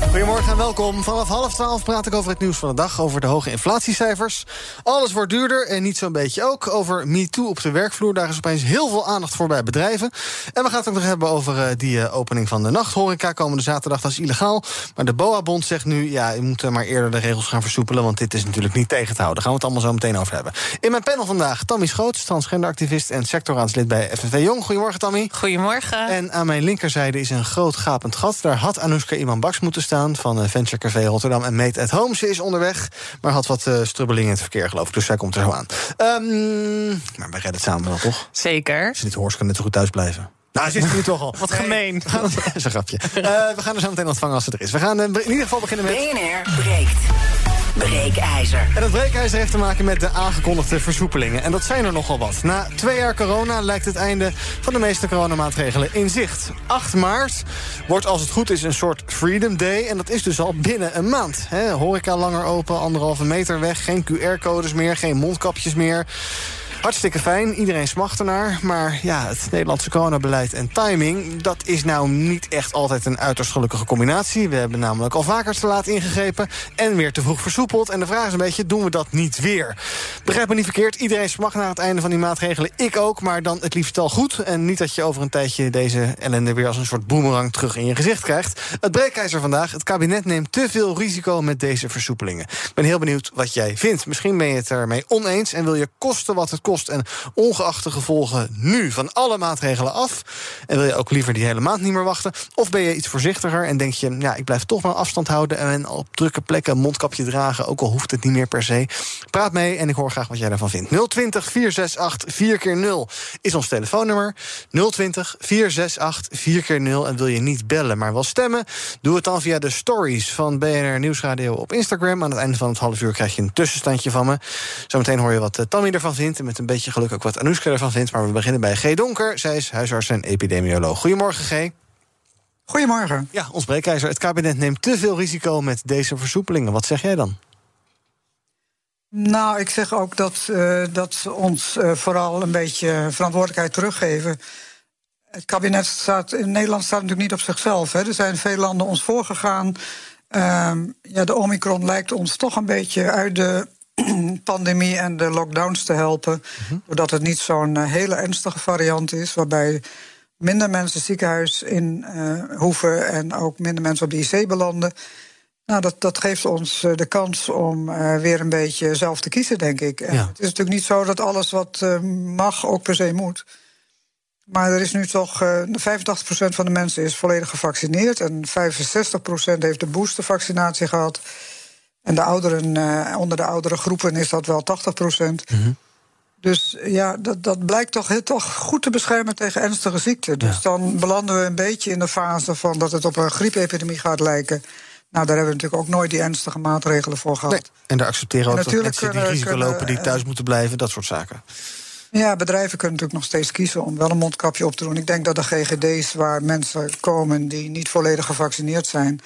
Goedemorgen en welkom. Vanaf half twaalf praat ik over het nieuws van de dag. Over de hoge inflatiecijfers. Alles wordt duurder en niet zo'n beetje ook. Over MeToo op de werkvloer. Daar is opeens heel veel aandacht voor bij bedrijven. En we gaan het ook nog hebben over uh, die uh, opening van de nachthoreca. Komende zaterdag, dat is illegaal. Maar de BOA-bond zegt nu... ja, je moet maar eerder de regels gaan versoepelen... want dit is natuurlijk niet tegen te houden. Daar gaan we het allemaal zo meteen over hebben. In mijn panel vandaag Tammy Schoots, transgenderactivist... en sectorraadslid bij FNV Jong. Goedemorgen, Tammy. Goedemorgen. En aan mijn linkerzijde is een groot gapend gat. Daar had Anoushka Iman Baks moeten staan van uh, Venture Café Rotterdam en Made at Home. Ze is onderweg, maar had wat uh, strubbeling in het verkeer, geloof ik. Dus zij komt er zo aan. Um, maar wij redden het samen wel, toch? Zeker. Als je dit hoort, kan net zo goed thuis blijven. Nou, zit nu toch al. Wat gemeen. Nee, dat is een grapje. Uh, we gaan er zo meteen ontvangen als het er is. We gaan in ieder geval beginnen met... BNR breekt. Breekijzer. En dat breekijzer heeft te maken met de aangekondigde versoepelingen. En dat zijn er nogal wat. Na twee jaar corona lijkt het einde van de meeste coronamaatregelen in zicht. 8 maart wordt als het goed is een soort Freedom Day. En dat is dus al binnen een maand. He, horeca langer open, anderhalve meter weg. Geen QR-codes meer, geen mondkapjes meer. Hartstikke fijn, iedereen smacht ernaar. Maar ja, het Nederlandse coronabeleid en timing... dat is nou niet echt altijd een uiterst gelukkige combinatie. We hebben namelijk al vaker te laat ingegrepen... en weer te vroeg versoepeld. En de vraag is een beetje, doen we dat niet weer? Begrijp me niet verkeerd, iedereen smacht naar het einde van die maatregelen. Ik ook, maar dan het liefst al goed. En niet dat je over een tijdje deze ellende... weer als een soort boemerang terug in je gezicht krijgt. Het breekijzer vandaag. Het kabinet neemt te veel risico met deze versoepelingen. Ik ben heel benieuwd wat jij vindt. Misschien ben je het ermee oneens en wil je kosten wat het kost en ongeacht de gevolgen nu van alle maatregelen af. En wil je ook liever die hele maand niet meer wachten? Of ben je iets voorzichtiger en denk je, ja, ik blijf toch maar afstand houden en op drukke plekken een mondkapje dragen, ook al hoeft het niet meer per se. Praat mee en ik hoor graag wat jij daarvan vindt. 020 468 4 keer 0 is ons telefoonnummer. 020 468 4 keer 0 En wil je niet bellen, maar wel stemmen? Doe het dan via de stories van BNR Nieuwsradio op Instagram. Aan het einde van het half uur krijg je een tussenstandje van me. Zometeen hoor je wat Tammy ervan vindt en met een een beetje geluk ook wat Anoushka ervan vindt. Maar we beginnen bij G. Donker. Zij is huisarts en epidemioloog. Goedemorgen, G. Goedemorgen. Ja, ons breekijzer. Het kabinet neemt te veel risico met deze versoepelingen. Wat zeg jij dan? Nou, ik zeg ook dat, uh, dat ze ons uh, vooral een beetje verantwoordelijkheid teruggeven. Het kabinet staat in Nederland staat natuurlijk niet op zichzelf. Hè. Er zijn veel landen ons voorgegaan. Uh, ja, de Omicron lijkt ons toch een beetje uit de pandemie en de lockdowns te helpen. Mhm. Doordat het niet zo'n eh, hele ernstige variant is, waarbij minder mensen ziekenhuis in uh, hoeven en ook minder mensen op de IC belanden. Nou, dat, dat geeft ons uh, de kans om uh, weer een beetje zelf te kiezen, denk ik. Ja. Het is natuurlijk niet zo dat alles wat uh, mag ook per se moet. Maar er is nu toch. 85% van de mensen is volledig gevaccineerd. En 65% heeft de boostervaccinatie gehad. En de ouderen, uh, onder de oudere groepen is dat wel 80 procent. Mm -hmm. Dus ja, dat, dat blijkt toch, heel, toch goed te beschermen tegen ernstige ziekten. Dus ja. dan belanden we een beetje in de fase van dat het op een griepepidemie gaat lijken. Nou, daar hebben we natuurlijk ook nooit die ernstige maatregelen voor gehad. Nee, en daar accepteren we ook dat mensen die risico kunnen, lopen, die thuis moeten blijven, dat soort zaken. Ja, bedrijven kunnen natuurlijk nog steeds kiezen om wel een mondkapje op te doen. Ik denk dat de GGD's waar mensen komen die niet volledig gevaccineerd zijn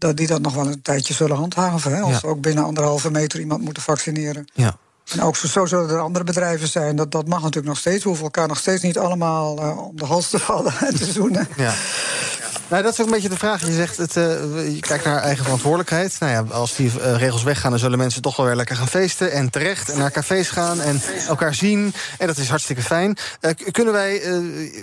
dat die dat nog wel een tijdje zullen handhaven. Hè, als ja. we ook binnen anderhalve meter iemand moeten vaccineren. Ja. En ook zo zullen er andere bedrijven zijn. Dat, dat mag natuurlijk nog steeds. We hoeven elkaar nog steeds niet allemaal uh, om de hals te vallen en te zoenen. Ja. Nou, dat is ook een beetje de vraag. Je zegt, het, uh, je kijkt naar eigen verantwoordelijkheid. Nou ja, als die uh, regels weggaan, dan zullen mensen toch wel weer lekker gaan feesten. En terecht, en naar cafés gaan en elkaar zien. En dat is hartstikke fijn. Uh, kunnen wij,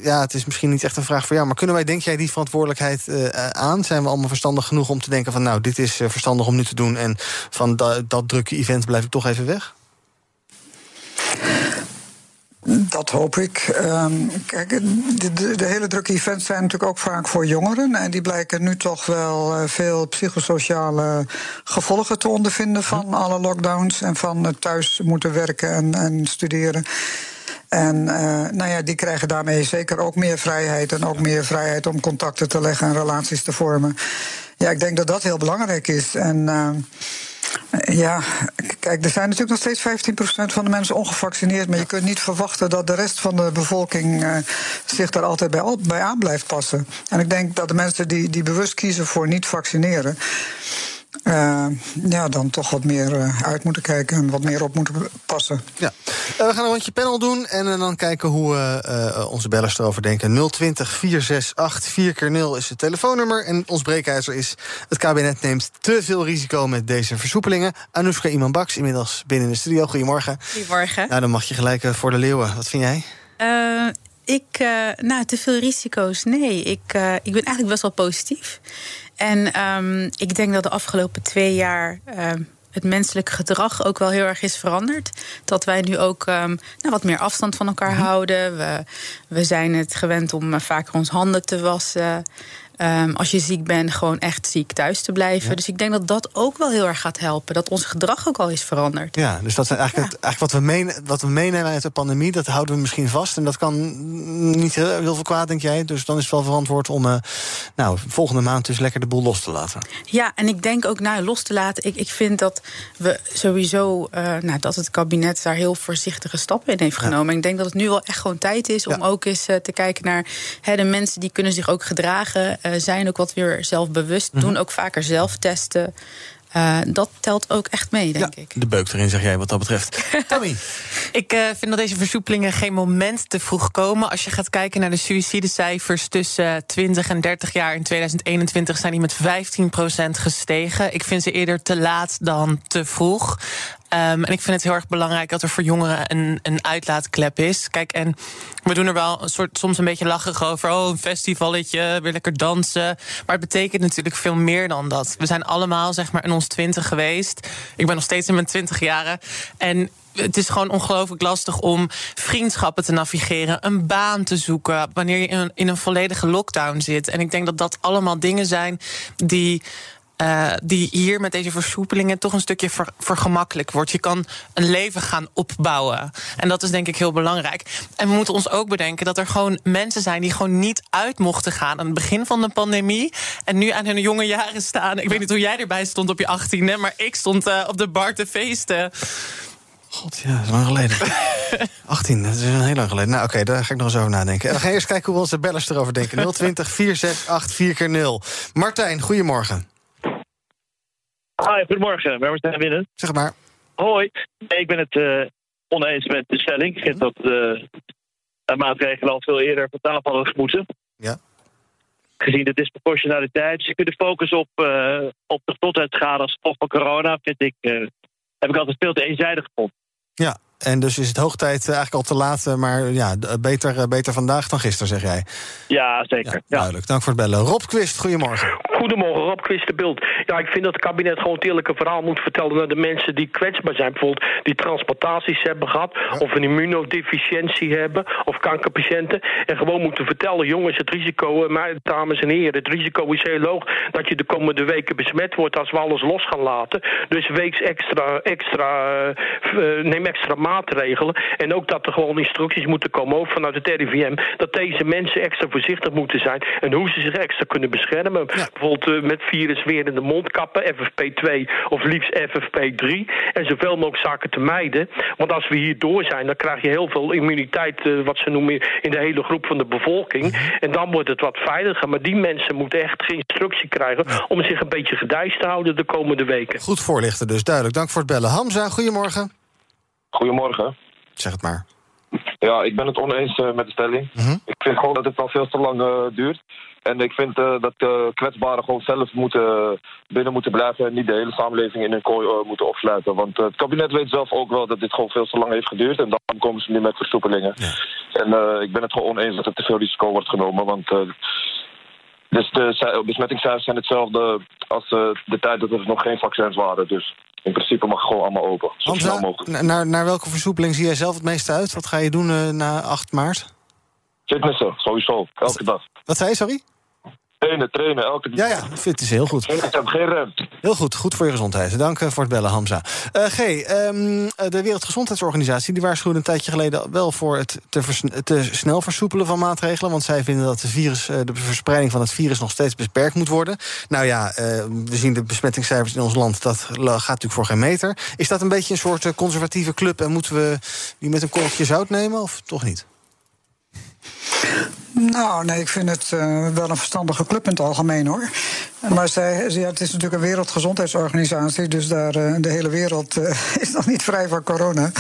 ja, het is misschien niet echt een vraag voor jou... maar kunnen wij, denk jij, die verantwoordelijkheid aan? Zijn we allemaal verstandig genoeg om te denken van... nou, dit is verstandig om nu te doen... en van dat drukke event blijf ik toch even weg? Dat hoop ik. Um, kijk, de, de, de, hele drukke events zijn natuurlijk ook vaak voor jongeren. En die blijken nu toch wel uh, veel psychosociale gevolgen te ondervinden van alle lockdowns en van thuis moeten werken en, en studeren. En uh, nou ja, die krijgen daarmee zeker ook meer vrijheid en ook meer vrijheid om contacten te leggen en relaties te vormen. ja, ik denk dat dat heel belangrijk is. En uh, ja, kijk, er zijn natuurlijk nog steeds 15% van de mensen ongevaccineerd. Maar je kunt niet verwachten dat de rest van de bevolking uh, zich daar altijd bij, bij aan blijft passen. En ik denk dat de mensen die, die bewust kiezen voor niet vaccineren. Uh, ja, dan toch wat meer uh, uit moeten kijken en wat meer op moeten passen. Ja. Uh, we gaan een rondje panel doen en dan kijken hoe onze bellers erover denken. 020 468 4 keer 0 is het telefoonnummer. En ons breekijzer is: het kabinet neemt te veel risico met deze versoepelingen. Anoushka Iman Baks, inmiddels binnen de studio. Goedemorgen. Goedemorgen. Nou, dan mag je gelijk voor de leeuwen. Wat vind jij? ik, nou, te veel risico's. Nee, ik, ik ben eigenlijk best wel positief. En um, ik denk dat de afgelopen twee jaar. Um, het menselijk gedrag ook wel heel erg is veranderd. Dat wij nu ook um, nou, wat meer afstand van elkaar mm -hmm. houden. We, we zijn het gewend om vaker ons handen te wassen. Um, als je ziek bent, gewoon echt ziek thuis te blijven. Ja. Dus ik denk dat dat ook wel heel erg gaat helpen. Dat ons gedrag ook al is veranderd. Ja, dus dat is eigenlijk, ja. het, eigenlijk wat, we meen, wat we meenemen uit de pandemie... dat houden we misschien vast. En dat kan niet heel, heel veel kwaad, denk jij. Dus dan is het wel verantwoord om uh, nou, volgende maand dus lekker de boel los te laten. Ja, en ik denk ook nou, los te laten. Ik, ik vind dat we sowieso... Uh, nou, dat het kabinet daar heel voorzichtige stappen in heeft genomen. Ja. Ik denk dat het nu wel echt gewoon tijd is... om ook eens uh, te kijken naar hè, de mensen... die kunnen zich ook gedragen zijn ook wat weer zelfbewust, mm -hmm. doen ook vaker zelf testen. Uh, dat telt ook echt mee, denk ja, ik. De beuk erin, zeg jij, wat dat betreft. Tammy? ik uh, vind dat deze versoepelingen geen moment te vroeg komen. Als je gaat kijken naar de suïcidecijfers tussen 20 en 30 jaar in 2021... zijn die met 15% gestegen. Ik vind ze eerder te laat dan te vroeg. Um, en ik vind het heel erg belangrijk dat er voor jongeren een, een uitlaatklep is. Kijk, en we doen er wel een soort, soms een beetje lachig over. Oh, een festivalletje, weer lekker dansen. Maar het betekent natuurlijk veel meer dan dat. We zijn allemaal, zeg maar, in ons twintig geweest. Ik ben nog steeds in mijn twintig jaren. En het is gewoon ongelooflijk lastig om vriendschappen te navigeren, een baan te zoeken, wanneer je in een volledige lockdown zit. En ik denk dat dat allemaal dingen zijn die. Uh, die hier met deze versoepelingen toch een stukje ver, vergemakkelijk wordt. Je kan een leven gaan opbouwen. En dat is denk ik heel belangrijk. En we moeten ons ook bedenken dat er gewoon mensen zijn die gewoon niet uit mochten gaan aan het begin van de pandemie. En nu aan hun jonge jaren staan. Ik weet niet hoe jij erbij stond op je achttiende, maar ik stond uh, op de bar te feesten. God, ja, dat is lang geleden. 18, dat is een heel lang geleden. Nou, oké, okay, daar ga ik nog eens over nadenken. We gaan eerst kijken hoe onze bellers erover denken. 020 468 4 keer 0 Martijn, goedemorgen. Hi, goedemorgen. Waar we binnen? Zeg maar. Hoi. Ik ben het uh, oneens met de stelling. Ik vind dat de uh, maatregelen al veel eerder van tafel hadden moeten. Ja. Gezien de disproportionaliteit. Dus je kunt de focus op, uh, op de gezondheidsschade als gevolg van corona, vind ik, heb ik altijd veel te eenzijdig gevonden. Ja, en dus is het hoog tijd eigenlijk al te laat, maar ja, beter, beter vandaag dan gisteren, zeg jij. Ja, zeker. Ja, duidelijk. Dank voor het bellen. Rob Quist, goedemorgen. Goedemorgen, Rob Quist de Beeld. Ja, ik vind dat het kabinet gewoon het eerlijke verhaal moet vertellen naar de mensen die kwetsbaar zijn. Bijvoorbeeld die transplantaties hebben gehad, ja. of een immunodeficiëntie hebben, of kankerpatiënten. En gewoon moeten vertellen, jongens, het risico, maar dames en heren, het risico is heel hoog dat je de komende weken besmet wordt als we alles los gaan laten. Dus weeks extra, extra, uh, neem extra maatregelen. En ook dat er gewoon instructies moeten komen, ook vanuit het RIVM, dat deze mensen extra voorzichtig moeten zijn en hoe ze zich extra kunnen beschermen. Ja. Bijvoorbeeld uh, met viruswerende mondkappen, FFP2 of liefst FFP3. En zoveel mogelijk zaken te mijden. Want als we hier door zijn, dan krijg je heel veel immuniteit, uh, wat ze noemen, in de hele groep van de bevolking. -hmm. En dan wordt het wat veiliger. Maar die mensen moeten echt geen instructie krijgen om zich een beetje gedijst te houden de komende weken. Goed voorlichten dus, duidelijk. Dank voor het bellen. Hamza, goedemorgen. Goedemorgen. Zeg het maar. Ja, ik ben het oneens uh, met de stelling. Mm -hmm. Ik vind gewoon dat het al veel te lang uh, duurt. En ik vind uh, dat uh, kwetsbaren gewoon zelf moeten, binnen moeten blijven... en niet de hele samenleving in hun kooi uh, moeten opsluiten. Want het kabinet weet zelf ook wel dat dit gewoon veel te lang heeft geduurd... en dan komen ze nu met versoepelingen. Ja. En ik ben het gewoon oneens dat er te veel risico wordt genomen, want... dus de besmettingscijfers zijn hetzelfde als de tijd dat er nog geen vaccins waren. Dus in principe mag het gewoon allemaal open. Zo snel mogelijk. Naar, naar welke versoepeling zie jij zelf het meest uit? Wat ga je doen na 8 maart? Fitnessen, sowieso. Elke dag. Wat zei je, sorry? Trainen, trainen, elke dag. Ja, ja, fit is heel goed. Geen rem. Heel goed, goed voor je gezondheid. Dank eh, voor het bellen, Hamza. Uh, G, um, de Wereldgezondheidsorganisatie die waarschuwde een tijdje geleden wel voor het te, te, snel versoepelen van maatregelen. Want zij vinden dat de, virus, de verspreiding van het virus nog steeds beperkt moet worden. Nou ja, uh, we zien de besmettingscijfers in ons land, dat gaat natuurlijk voor geen meter. Is dat een beetje een soort conservatieve club en moeten we die met een korreltje zout nemen of toch niet? Nou, nee, ik vind het uh, wel een verstandige club in het algemeen hoor. Maar zij, ja, het is natuurlijk een wereldgezondheidsorganisatie, dus daar, uh, de hele wereld uh, is nog niet vrij van corona.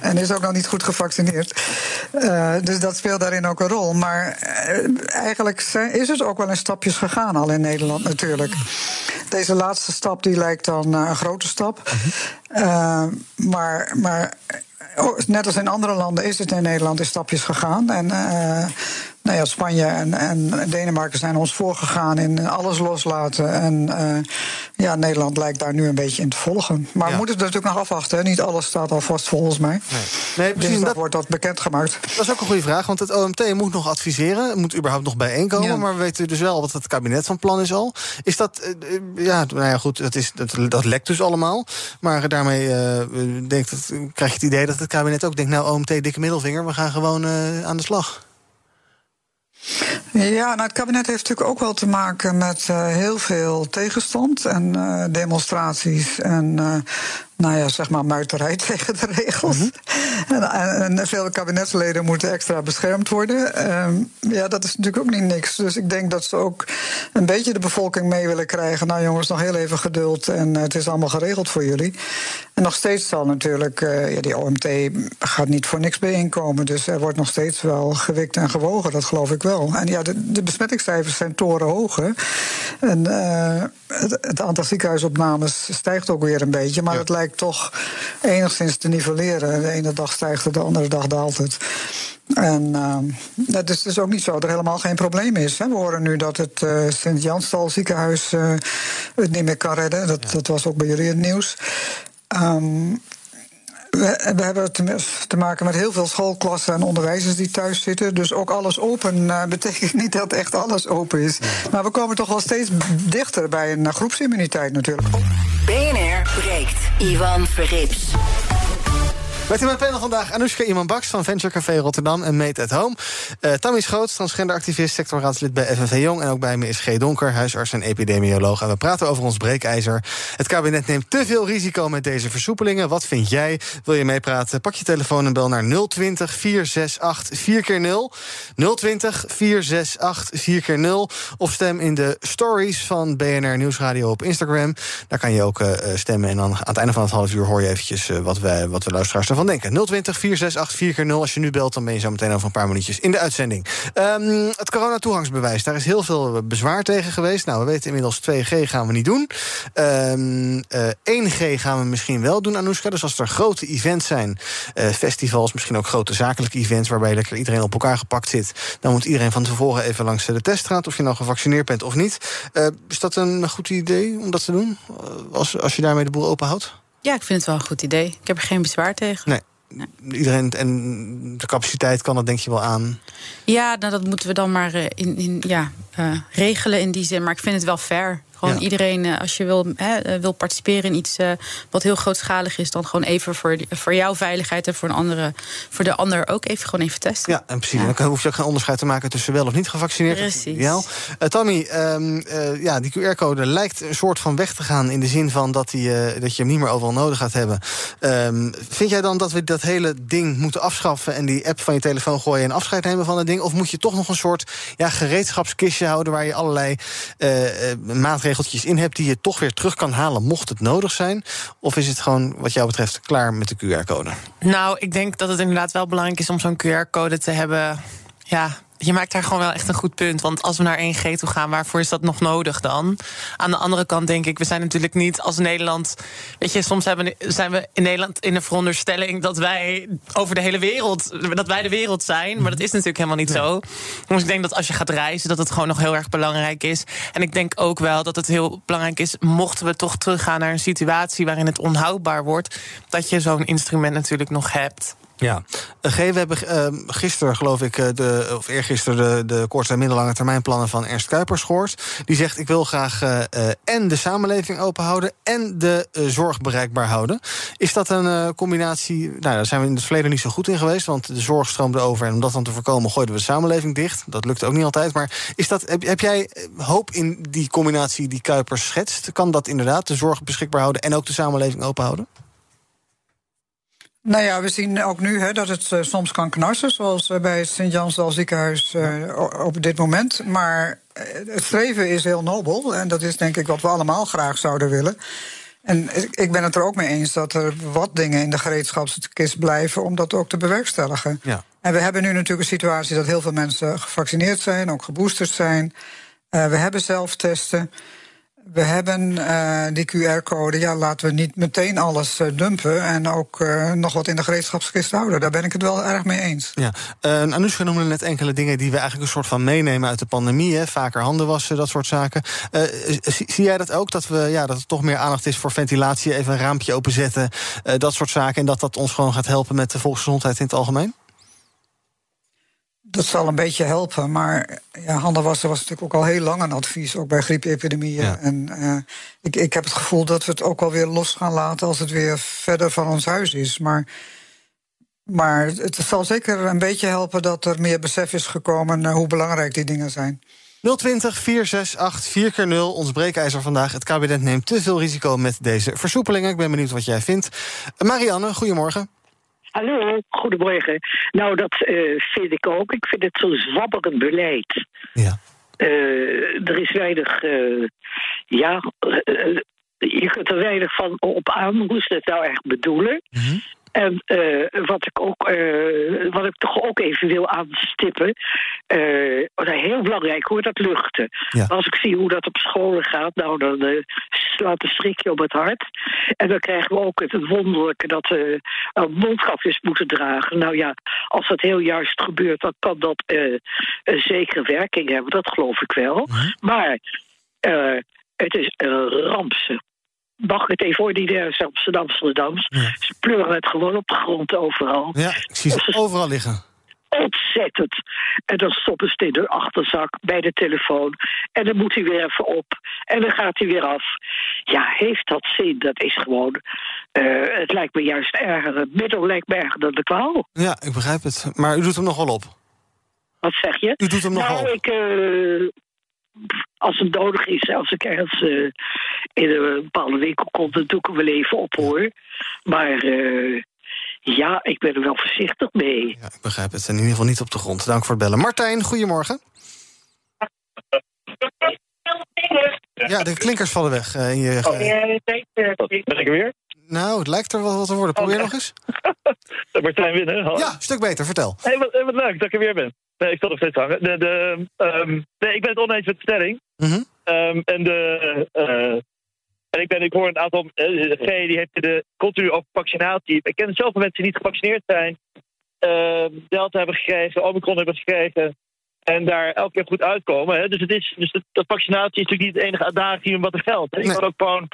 En is ook nog niet goed gevaccineerd. dus dat speelt daarin ook een rol. Maar eigenlijk is het ook wel in stapjes gegaan al in Nederland natuurlijk. Deze laatste stap die lijkt dan een grote stap. maar. maar Oh, net als in andere landen is het in Nederland in stapjes gegaan. En uh, nou ja, Spanje en, en Denemarken zijn ons voorgegaan in alles loslaten. En uh, ja, Nederland lijkt daar nu een beetje in te volgen. Maar we moeten het natuurlijk nog afwachten. Niet alles staat al vast volgens mij. Nee, nee precies. dat wordt dat bekendgemaakt. Dat is ook een goede vraag, want het OMT moet nog adviseren. Het moet überhaupt nog bijeenkomen. Ja. Maar we weten dus wel wat het kabinet van plan is al. Is dat, uh, ja, nou ja, goed, dat, is, dat, dat lekt dus allemaal. Maar daarmee uh, denk dat, krijg je het idee dat het kabinet ook denkt... nou, OMT, dikke middelvinger, we gaan gewoon aan de slag. Ja, nou, het kabinet heeft natuurlijk ook wel te maken met uh, heel veel tegenstand en uh, demonstraties en uh, nou ja, zeg maar muiterij tegen de regels. Mm -hmm. en, en, veel kabinetsleden moeten extra beschermd worden. Um, ja, dat is natuurlijk ook niet niks. Dus ik denk dat ze ook een beetje de bevolking mee willen krijgen. Nou jongens, nog heel even geduld en het is allemaal geregeld voor jullie. En nog steeds zal natuurlijk, uh, ja, die OMT gaat niet voor niks bijeenkomen. Dus er wordt nog steeds wel gewikt en gewogen, dat geloof ik wel. En ja, de, de besmettingscijfers zijn torenhoog. Hè. En uh, het, het, aantal ziekenhuisopnames stijgt ook weer een beetje. Maar ja. het lijkt toch enigszins te nivelleren. De ene dag stijgt het, de andere dag daalt het. En uh, het is dus ook niet zo dat er helemaal geen probleem is. Hè. We horen nu dat het uh, Sint-Janstal ziekenhuis uh, het niet meer kan redden. Dat, dat was ook bij jullie het nieuws. Um, we, we, hebben te, te, maken met heel veel schoolklassen en onderwijzers die thuis zitten. Dus ook alles open uh, betekent niet dat echt alles open is. Maar we komen toch wel steeds dichter bij een groepsimmuniteit natuurlijk. BNR breekt. Ivan Verrips. Met in mijn panel vandaag Anoushka Iman Baks van Venture Café Rotterdam en Made at Home. Uh, Tammy Schoots, transgenderactivist, sectorraadslid bij FNV Jong. En ook bij me is G. Donker, huisarts en epidemioloog. En we praten over ons breekijzer. Het kabinet neemt te veel risico met deze versoepelingen. Wat vind jij? Wil je meepraten? Pak je telefoon en bel naar 020 468 4x0. 020 468 4x0. Of stem in de stories van BNR Nieuwsradio op Instagram. Daar kan je ook uh, stemmen. En dan aan het einde van het half uur hoor je eventjes uh, wat, wij, wat de luisteraars van denken. 020 468 4x0. Als je nu belt, dan ben je zo meteen over een paar minuutjes in de uitzending. Um, het coronatoegangsbewijs, daar is heel veel bezwaar tegen geweest. Nou, we weten inmiddels 2G gaan we niet doen. Um, uh, 1G gaan we misschien wel doen, Anoushka. Dus als er grote events zijn, uh, festivals, misschien ook grote zakelijke events... waarbij lekker iedereen op elkaar gepakt zit... dan moet iedereen van tevoren even langs de teststraat... of je nou gevaccineerd bent of niet. Uh, is dat een goed idee om dat te doen? Als, als je daarmee de boel openhoudt? Ja, ik vind het wel een goed idee. Ik heb er geen bezwaar tegen. Nee. Nee. Iedereen en de capaciteit kan dat denk je wel aan? Ja, nou, dat moeten we dan maar uh, in, in, ja, uh, regelen in die zin. Maar ik vind het wel fair. Gewoon ja. iedereen, uh, als je wil, hè, wil participeren in iets wat heel grootschalig is, dan gewoon even voor, voor jouw veiligheid en voor, een andere, voor de ander ook even gewoon even testen. Ja, en precies. Ja. Dan hoef je ook geen onderscheid te maken tussen wel of niet gevaccineerd. Precies. Ja. Tommy, um, ja, die QR-code lijkt een soort van weg te gaan in de zin van dat, die, dat je hem niet meer overal nodig gaat hebben. Um, vind jij dan dat we dat hele ding moeten afschaffen en die app van je telefoon gooien en afscheid nemen van het ding? Of moet je toch nog een soort ja, gereedschapskistje houden waar je allerlei uh, maatregeltjes in hebt die je toch weer terug kan halen mocht het nodig zijn? Of is het gewoon wat jou betreft klaar met de QR-code? Nou, ik denk dat het inderdaad wel belangrijk is om zo'n QR-code te hebben. Ja, je maakt daar gewoon wel echt een goed punt. Want als we naar 1G toe gaan, waarvoor is dat nog nodig dan? Aan de andere kant denk ik, we zijn natuurlijk niet als Nederland. Weet je, soms hebben, zijn we in Nederland in de veronderstelling dat wij over de hele wereld. dat wij de wereld zijn. Maar dat is natuurlijk helemaal niet zo. Dus ik denk dat als je gaat reizen, dat het gewoon nog heel erg belangrijk is. En ik denk ook wel dat het heel belangrijk is, mochten we toch teruggaan naar een situatie waarin het onhoudbaar wordt, dat je zo'n instrument natuurlijk nog hebt. Ja, uh, G, we hebben uh, gisteren, geloof ik, uh, de, of eergisteren... de, de korte en middellange termijnplannen van Ernst Kuipers gehoord. Die zegt, ik wil graag uh, en de samenleving open houden... en de zorg bereikbaar houden. Is dat een combinatie... Nou, daar zijn we in het verleden niet zo goed in geweest... want de zorg stroomde over en om dat dan te voorkomen... gooiden we de samenleving dicht. Dat lukt ook niet altijd. Maar is dat, heb, heb jij hoop in die combinatie die Kuipers schetst? Kan dat inderdaad de zorg beschikbaar houden... en ook de samenleving open houden? Nou ja, we zien ook nu hè, dat het uh, soms kan knarsen, zoals uh, bij het Sint-Jansdal ziekenhuis uh, op dit moment. Maar het streven is heel nobel en dat is denk ik wat we allemaal graag zouden willen. En ik ben het er ook mee eens dat er wat dingen in de gereedschapskist blijven om dat ook te bewerkstelligen. Ja. En we hebben nu natuurlijk een situatie dat heel veel mensen gevaccineerd zijn, ook geboosterd zijn. we hebben zelftesten. We hebben uh, die QR-code. Ja, laten we niet meteen alles uh, dumpen. En ook uh, nog wat in de gereedschapskist houden. Daar ben ik het wel erg mee eens. Ja, Anoushka noemde net enkele dingen die we eigenlijk een soort van meenemen uit de pandemie. Hè? Vaker handen wassen, dat soort zaken. Zie, zie, jij dat ook? Dat, we, ja, dat er toch meer aandacht is voor ventilatie, even een raampje openzetten. dat soort zaken. En dat dat ons gewoon gaat helpen met de volksgezondheid in het algemeen? Dat zal een beetje helpen, maar ja, handen wassen was natuurlijk ook al heel lang een advies, ook bij griepepidemieën. En uh, ik, ik heb het gevoel dat we het ook alweer los gaan laten als het weer verder van ons huis is. Maar, maar het zal zeker een beetje helpen dat er meer besef is gekomen hoe belangrijk die dingen zijn. 020 468 4 0 ons breekijzer vandaag. Het kabinet neemt te veel risico met deze versoepelingen. Ik ben benieuwd wat jij vindt. Marianne, goedemorgen. Hallo, goedemorgen. Nou, dat uh, vind ik ook. Ik vind het zo'n zwabberend beleid. Ja. Uh, er is weinig, uh, ja, je kunt er weinig van op aan hoe ze het nou echt bedoelen. Mm -hmm. En uh, wat ik ook, uh, wat ik toch ook even wil aanstippen, uh, heel belangrijk hoor, dat luchten. Ja. Als ik zie hoe dat op scholen gaat, nou dan slaat een strikje op het hart. En dan krijgen we ook het wonderlijke dat we een mondkapjes moeten dragen. Nou ja, als dat heel juist gebeurt, dan kan dat een zekere werking hebben. Dat geloof ik wel. -huh. Maar het is een rampse mag het even voor die Amsterdams. Ja. Ze pleuren het gewoon op de grond overal. Ja, ik zie ze overal liggen. Ontzettend. En dan stoppen ze in de achterzak bij de telefoon. En dan moet hij weer even op. En dan gaat hij weer af. Ja, heeft dat zin? Dat is gewoon. Uh, het lijkt me juist erger. Het middel lijkt me erger dan de kwaal. Ja, ik begrijp het. Maar u doet hem nog wel op. Wat zeg je? U doet hem nog nou, wel op. Ik, uh, als het nodig is, als ik ergens uh, in een bepaalde winkel kom, dan doe ik hem wel even op hoor. Maar uh, ja, ik ben er wel voorzichtig mee. Ja, ik begrijp het. En in ieder geval niet op de grond. Dank voor het bellen. Martijn, goedemorgen. Ja, de klinkers vallen weg. Uh, in je, oh, ben ik er weer? Nou, het lijkt er wel wat te worden. Probeer oh, nog eens. Martijn winnen. Hallo. Ja, een stuk beter. Vertel. Hey, wat, wat leuk dat ik er weer ben. Nee, ik zal nog steeds hangen. De, de, um, nee, ik ben het oneens met de stelling. Mm -hmm. um, en de... Uh, en ik, ben, ik hoor een aantal... Uh, G die heeft de continu over vaccinatie. Ik ken zoveel mensen die niet gevaccineerd zijn. Uh, Delta hebben gekregen, Omicron hebben gekregen. En daar elke keer goed uitkomen. Hè. Dus, het is, dus de, de vaccinatie is natuurlijk niet het enige adagium wat er geldt. Je kan ook gewoon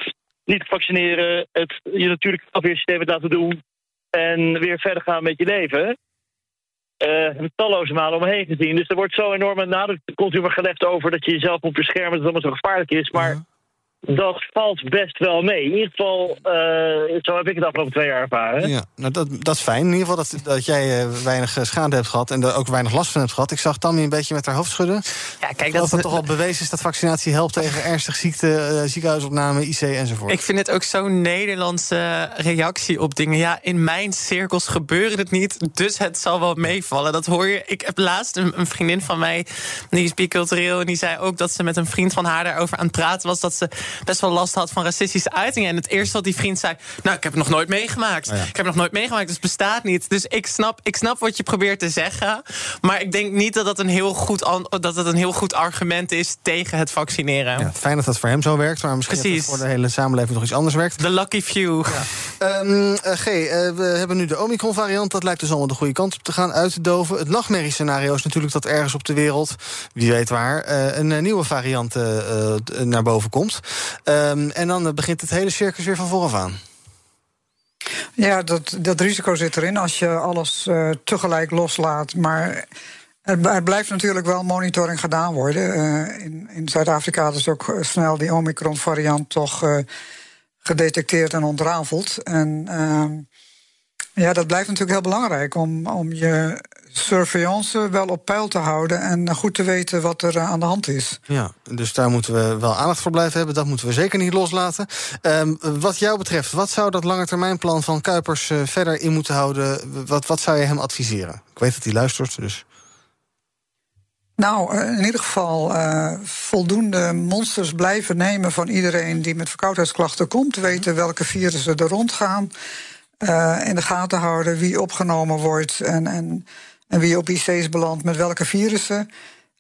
niet vaccineren. Het, je natuurlijk afweersysteem laten doen. En weer verder gaan met je leven uh, talloze malen omheen gezien. Dus er wordt zo enorme nadruk continu gelegd over dat je jezelf moet beschermen, dat het allemaal zo gevaarlijk is. Maar ja dat valt best wel mee. In ieder geval, uh, zo heb ik het afgelopen twee jaar ervaren. Ja, nou dat, dat is fijn. In ieder geval dat, dat jij uh, weinig schade hebt gehad... en er ook weinig last van hebt gehad. Ik zag Tammy een beetje met haar hoofd schudden. Ja, kijk, dat, dat het toch al bewezen is dat vaccinatie helpt... tegen ernstige ziekte, uh, ziekenhuisopname, IC enzovoort. Ik vind het ook zo'n Nederlandse reactie op dingen. Ja, in mijn cirkels gebeuren het niet, dus het zal wel meevallen. Dat hoor je. Ik heb laatst een, een vriendin van mij, die is bicultureel... en die zei ook dat ze met een vriend van haar daarover aan het praten was... dat ze best wel last had van racistische uitingen. En het eerste wat die vriend zei... nou, ik heb het nog nooit meegemaakt. Ik heb het nog nooit meegemaakt, dus het bestaat niet. Dus ik snap, ik snap wat je probeert te zeggen. Maar ik denk niet dat dat een heel goed, dat het een heel goed argument is... tegen het vaccineren. Ja, fijn dat dat voor hem zo werkt. Maar misschien Precies. dat het voor de hele samenleving nog iets anders werkt. The lucky few. Ja. Um, G, uh, we hebben nu de Omicron-variant. Dat lijkt dus allemaal de goede kant op te gaan, uit te doven. Het nachtmerriescenario is natuurlijk dat ergens op de wereld... wie weet waar, uh, een nieuwe variant naar boven komt. Um, en dan begint het hele circus weer van vooraf aan. Ja, dat, dat risico zit erin als je alles uh, tegelijk loslaat. Maar er, blijft natuurlijk wel monitoring gedaan worden. Uh, in, in Zuid-Afrika is ook snel die Omicron-variant toch gedetecteerd en ontrafeld. En ehm, ja, dat blijft natuurlijk heel belangrijk om, om je surveillance wel op peil te houden en goed te weten wat er aan de hand is. Ja, dus daar moeten we wel aandacht voor blijven hebben. Dat moeten we zeker niet loslaten. Um, wat jou betreft, wat zou dat langetermijnplan van Kuipers uh, verder in moeten houden? Wat, wat zou je hem adviseren? Ik weet dat hij luistert, dus. Nou, in ieder geval uh, voldoende monsters blijven nemen van iedereen die met verkoudheidsklachten komt. Weten welke virussen er rondgaan. Uh, in de gaten houden wie opgenomen wordt en, en, en wie op IC's belandt met welke virussen.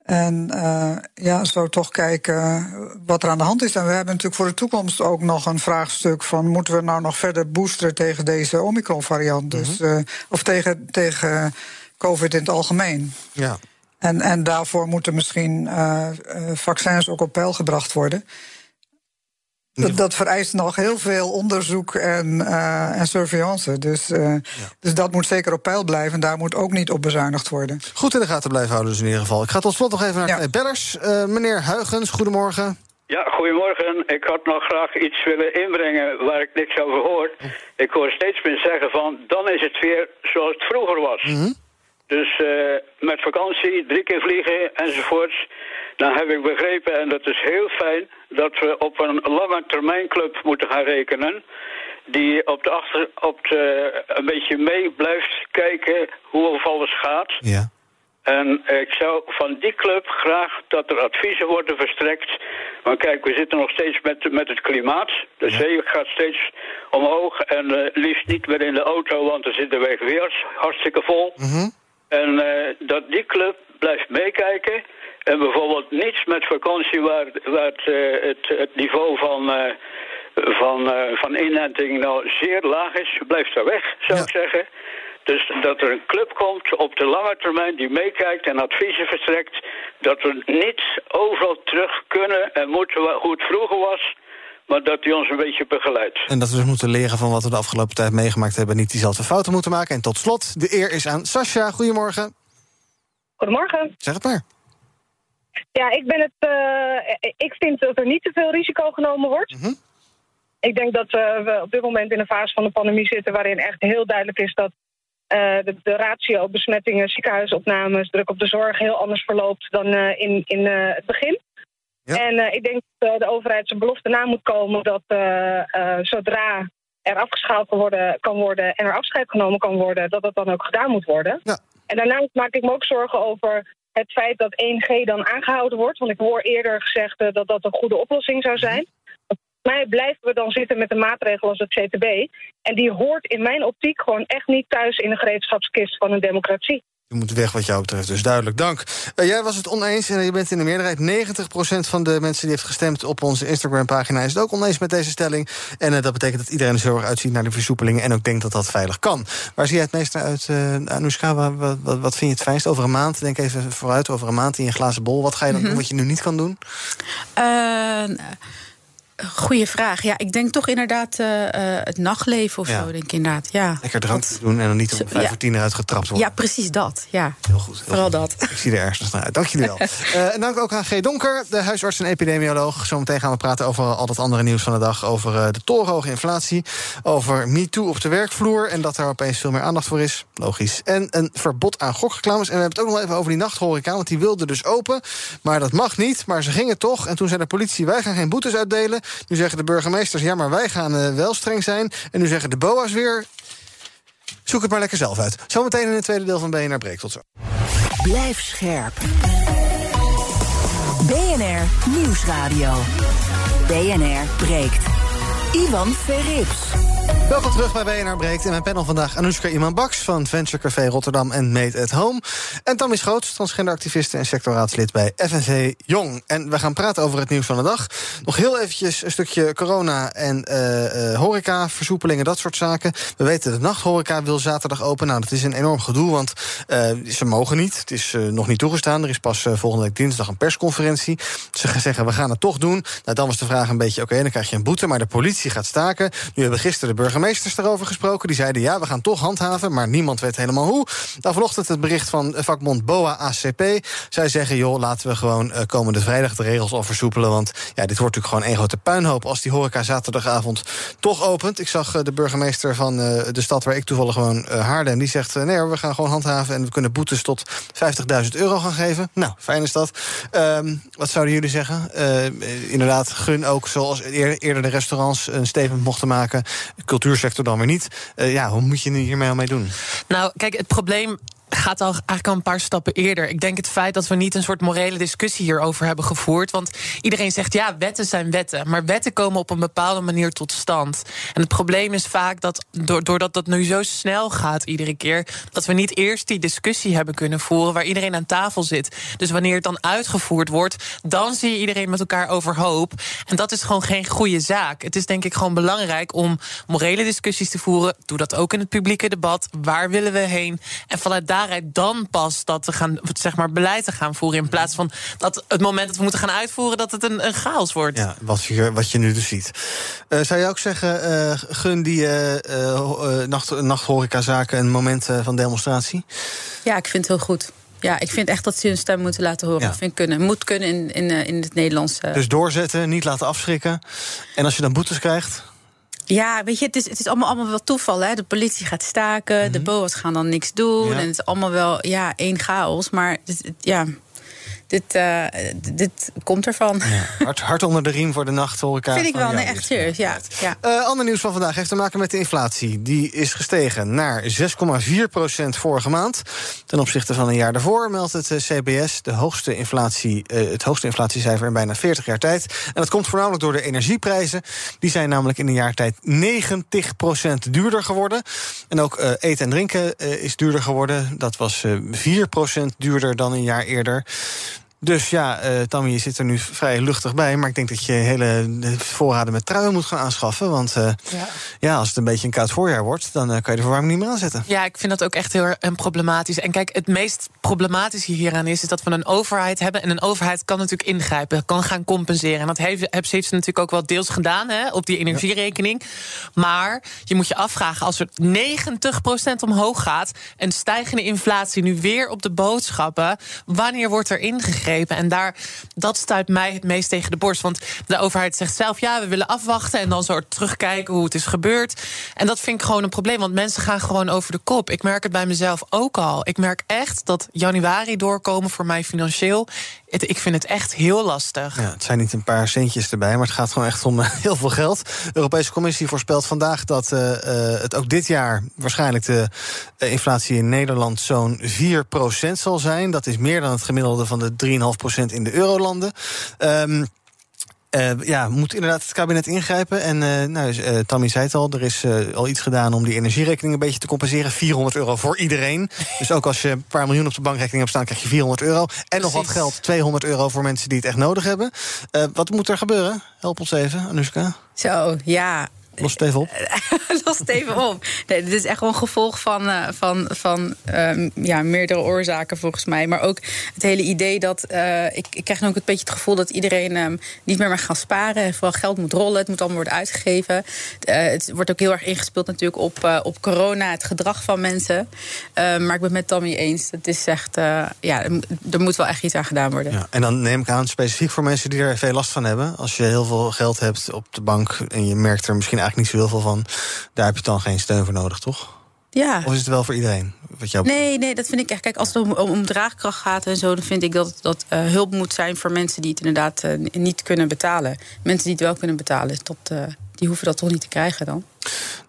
En uh, ja, zo toch kijken wat er aan de hand is. En we hebben natuurlijk voor de toekomst ook nog een vraagstuk van... moeten we nou nog verder boosteren tegen deze Omicron-variant? Dus, uh, of tegen, tegen COVID in het algemeen. Ja. En, en daarvoor moeten misschien uh, vaccins ook op peil gebracht worden. Dat, dat, vereist nog heel veel onderzoek en, uh, en surveillance. Dus, uh, ja. dus dat moet zeker op peil blijven. En daar moet ook niet op bezuinigd worden. Goed in de gaten blijven houden, dus in ieder geval. Ik ga tot slot nog even naar ja. de bellers. Uh, meneer Huigens, goedemorgen. Ja, goedemorgen. Ik had nog graag iets willen inbrengen waar ik niks over hoor. Ik hoor steeds meer zeggen van, dan is het weer zoals het vroeger was. Mm -hmm. Dus met vakantie, drie keer vliegen enzovoorts. Dan heb ik begrepen, en dat is heel fijn, dat we op een lange termijn club moeten gaan rekenen. Die op de achter, op de, een beetje mee blijft kijken hoe of alles gaat. Ja. En ik zou van die club graag dat er adviezen worden verstrekt. Want kijk, we zitten nog steeds met, met het klimaat. De zee gaat steeds omhoog en uh, liefst niet meer in de auto, want dan zit de weg weer hartstikke vol. Mm -hmm. En uh, dat die club blijft meekijken en bijvoorbeeld niets met vakantie waar, waar het, het, het, niveau van, uh, van, uh, van inenting nou zeer laag is, blijft daar weg, zou ja. ik zeggen. Dus dat er een club komt op de lange termijn die meekijkt en adviezen verstrekt. Dat we niet overal terug kunnen en moeten hoe het vroeger was. Maar dat hij ons een beetje begeleidt. En dat we dus moeten leren van wat we de afgelopen tijd meegemaakt hebben. Niet diezelfde fouten moeten maken. En tot slot, de eer is aan Sascha. Goedemorgen. Goedemorgen. Zeg het maar. Ja, ik, ben het, uh, ik vind dat er niet te veel risico genomen wordt. Mm -hmm. Ik denk dat uh, we op dit moment in een fase van de pandemie zitten... waarin echt heel duidelijk is dat uh, de, de, ratio besmettingen, ziekenhuisopnames... druk op de zorg heel anders verloopt dan in, in het begin. Ja. En ik denk dat de overheid zijn belofte na moet komen... dat zodra er afgeschaald kan worden, kan worden en er afscheid genomen kan worden... dat dat dan ook gedaan moet worden. Ja. En daarnaast maak ik me ook zorgen over het feit dat 1G dan aangehouden wordt. Want ik hoor eerder gezegd uh, dat dat een goede oplossing zou zijn. Volgens mij blijven we dan zitten met een maatregel als het CTB. En die hoort in mijn optiek gewoon echt niet thuis in de gereedschapskist van een democratie. Je moet weg wat jou betreft, dus duidelijk. Dank. Uh, jij was het oneens en je bent in de meerderheid. 90% van de mensen die heeft gestemd op onze Instagram-pagina... is het ook oneens met deze stelling. En uh, dat betekent dat iedereen er zo erg uitziet naar de versoepelingen... en ook denkt dat dat veilig kan. Waar zie jij het meest naar uit, uh, Anoushka? Wat, wat, wat, vind je het fijnst? Over een maand, denk even vooruit, over een maand in je glazen bol. Wat ga je dan mm -hmm. doen wat je nu niet kan doen? Goeie vraag. Ja, ik denk toch inderdaad uh, uh, het nachtleven of Ja. zo, denk ik inderdaad. Ja. Lekker drankjes doen en dan niet om vijf ja. voor tien eruit getrapt worden. ja, precies dat. Ja. Heel goed. heel Vooral goed. dat. Ik zie er ergens naar uit. Dank jullie wel. Eh, en dank ook aan G. Donker, de huisarts en epidemioloog. Zometeen gaan we praten over al dat andere nieuws van de dag. Over eh, de torenhoge inflatie. Over MeToo op de werkvloer. En dat er opeens veel meer aandacht voor is. Logisch. En een verbod aan gokreclames. En we hebben het ook nog even over die nachthoreca. Want die wilde dus open. Maar dat mag niet. Maar ze gingen toch. En toen zei de politie, wij gaan geen boetes uitdelen. Nu zeggen de burgemeesters, ja, maar wij gaan eh, wel streng zijn. En nu zeggen de BOA's weer... Zoek het maar lekker zelf uit. Zometeen in het tweede deel van BNR Breek. Tot zo. Blijf scherp. BNR Nieuwsradio. BNR breekt. Ivan Verrips. Welkom terug bij BNR Breekt. In mijn panel vandaag Anoushka Iman-Baks van Venture Café Rotterdam en Made at Home. En Tammy Schoots, transgenderactiviste en sectorraadslid bij FNV Jong. En we gaan praten over het nieuws van de dag. Nog heel eventjes een stukje corona en uh, horeca, versoepelingen, dat soort zaken. We weten dat nachthoreca wil zaterdag open. Nou, dat is een enorm gedoe, want uh, ze mogen niet. Het is nog niet toegestaan. Er is pas volgende week dinsdag een persconferentie. Ze gaan zeggen, we gaan het toch doen. Nou, dan was de vraag een beetje, oké, dan krijg je een boete. Maar de politie gaat staken. Nu hebben gisteren de burgemeesters erover gesproken. Die zeiden ja, we gaan toch handhaven, maar niemand weet helemaal hoe. Nou, vanochtend het bericht van vakbond BOA ACP. Zij zeggen, joh, laten we gewoon komende vrijdag de regels al versoepelen. Want ja, dit wordt natuurlijk gewoon één grote puinhoop als die horeca zaterdagavond toch opent. Ik zag de burgemeester van de stad waar ik toevallig woon, Haarlem, die zegt: nee, we gaan gewoon handhaven en we kunnen boetes tot 50.000 euro gaan geven. Nou, fijn is dat. Ehm, wat zouden jullie zeggen? Inderdaad, gun ook zoals eerder de restaurants een statement mochten maken. Cultuursector dan weer niet. Uh, ja, hoe moet je hiermee al mee doen? Nou, kijk, het probleem gaat al eigenlijk al een paar stappen eerder. Ik denk het feit dat we niet een soort morele discussie hierover hebben gevoerd. Want iedereen zegt ja, wetten zijn wetten. Maar wetten komen op een bepaalde manier tot stand. En het probleem is vaak dat doordat dat nu zo snel gaat iedere keer, dat we niet eerst die discussie hebben kunnen voeren waar iedereen aan tafel zit. Dus wanneer het dan uitgevoerd wordt, dan zie je iedereen met elkaar overhoop. En dat is gewoon geen goede zaak. Het is denk ik gewoon belangrijk om morele discussies te voeren. Doe dat ook in het publieke debat. Waar willen we heen? En vanuit daar dan pas dat we gaan, zeg maar, beleid te gaan voeren. In plaats van dat het moment dat we moeten gaan uitvoeren, dat het een, een chaos wordt. Ja, wat je, wat je nu dus ziet. Uh, zou je ook zeggen, uh, gun die uh, nacht, nachthorecazaken een moment van demonstratie? Ja, ik vind het heel goed. Ja, ik vind echt dat ze hun stem moeten laten horen. Ja. vind kunnen. Moet kunnen in, in, in het Nederlands. Dus doorzetten, niet laten afschrikken. En als je dan boetes krijgt? Ja, weet je, het is, het is allemaal, allemaal wel toeval. Hè? De politie gaat staken, de mhm. BOA's gaan dan niks doen. En het is allemaal wel ja, één chaos. Maar ja, dit, uh, dit komt ervan. Ja, hard, hard, onder de riem voor de nacht, nachthoreca. Vind ik wel, nee, echt serieus, ja. ja. Uh, ander nieuws van vandaag heeft te maken met de inflatie. Die is gestegen naar 6,4 procent vorige maand. Ten opzichte van een jaar daarvoor meldt het eh, CBS... De hoogste inflatie, uh, het hoogste inflatiecijfer in bijna 40 jaar tijd. En dat komt voornamelijk door de energieprijzen. Die zijn namelijk in een jaar tijd 90 procent duurder geworden. En ook eten en drinken is duurder geworden. Dat was 4 procent duurder dan een jaar eerder. Dus ja, uh, Tammy, je zit er nu vrij luchtig bij. Maar ik denk dat je hele voorraden met truien moet gaan aanschaffen. Want uh, ja. ja. als het een beetje een koud voorjaar wordt... dan uh, kan je de verwarming niet meer aanzetten. Ja, ik vind dat ook echt heel erg problematisch. En kijk, het meest problematische hieraan is... is dat we een overheid hebben. En een overheid kan natuurlijk ingrijpen, kan gaan compenseren. En dat heeft, heeft ze natuurlijk ook wel deels gedaan hè, op die energierekening. Maar je moet je afvragen, als er 90% omhoog gaat... en stijgende inflatie nu weer op de boodschappen... wanneer wordt er ingegrepen? En daar, dat stuit mij het meest tegen de borst. Want de overheid zegt zelf, ja, we willen afwachten... en dan zo terugkijken hoe het is gebeurd. En dat vind ik gewoon een probleem, want mensen gaan gewoon over de kop. Ik merk het bij mezelf ook al. Ik merk echt dat januari doorkomen voor mij financieel... ik vind het echt heel lastig. Ja, het zijn niet een paar centjes erbij, maar het gaat gewoon echt om eh, heel veel geld. De Europese Commissie voorspelt vandaag dat uh, het ook dit jaar... waarschijnlijk de inflatie in Nederland zo'n 4% zal zijn. Dat is meer dan het gemiddelde van de 3 3,5% in de eurolanden. Um, uh, ja, moet inderdaad het kabinet ingrijpen. En uh, nou, uh, Tammy zei het al, er is al iets gedaan om die energierekening een beetje te compenseren. 400 euro voor iedereen. dus ook als je een paar miljoen op de bankrekening hebt staan, krijg je 400 euro. En nog wat geld, 200 euro voor mensen die het echt nodig hebben. wat moet er gebeuren? Help ons even, Anushka. Zo, ja. Los het even op. Los het even op. Nee, dit is echt wel een gevolg van, uh, van, van uh, ja, meerdere oorzaken volgens mij. Maar ook het hele idee dat... Uh, ik, ik krijg nu ook een beetje het gevoel dat iedereen um, niet meer mag gaan sparen. Vooral geld moet rollen, het moet allemaal worden uitgegeven. Uh, het wordt ook heel erg ingespeeld natuurlijk op, op corona, het gedrag van mensen. maar ik ben het met Tommy eens. Het is echt, ja, er moet wel echt iets aan gedaan worden. Ja, en dan neem ik aan, specifiek voor mensen die er veel last van hebben. Als je heel veel geld hebt op de bank en je merkt er misschien eigenlijk niet zo heel veel van. Daar heb je dan geen steun voor nodig, toch? Ja. Of is het wel voor iedereen? Wat jou... Nee, nee, dat vind ik echt. Kijk, als het om, om draagkracht gaat en zo, dan vind ik dat dat uh, hulp moet zijn voor mensen die het inderdaad uh, niet kunnen betalen. Mensen die het wel kunnen betalen, tot, uh, die hoeven dat toch niet te krijgen dan.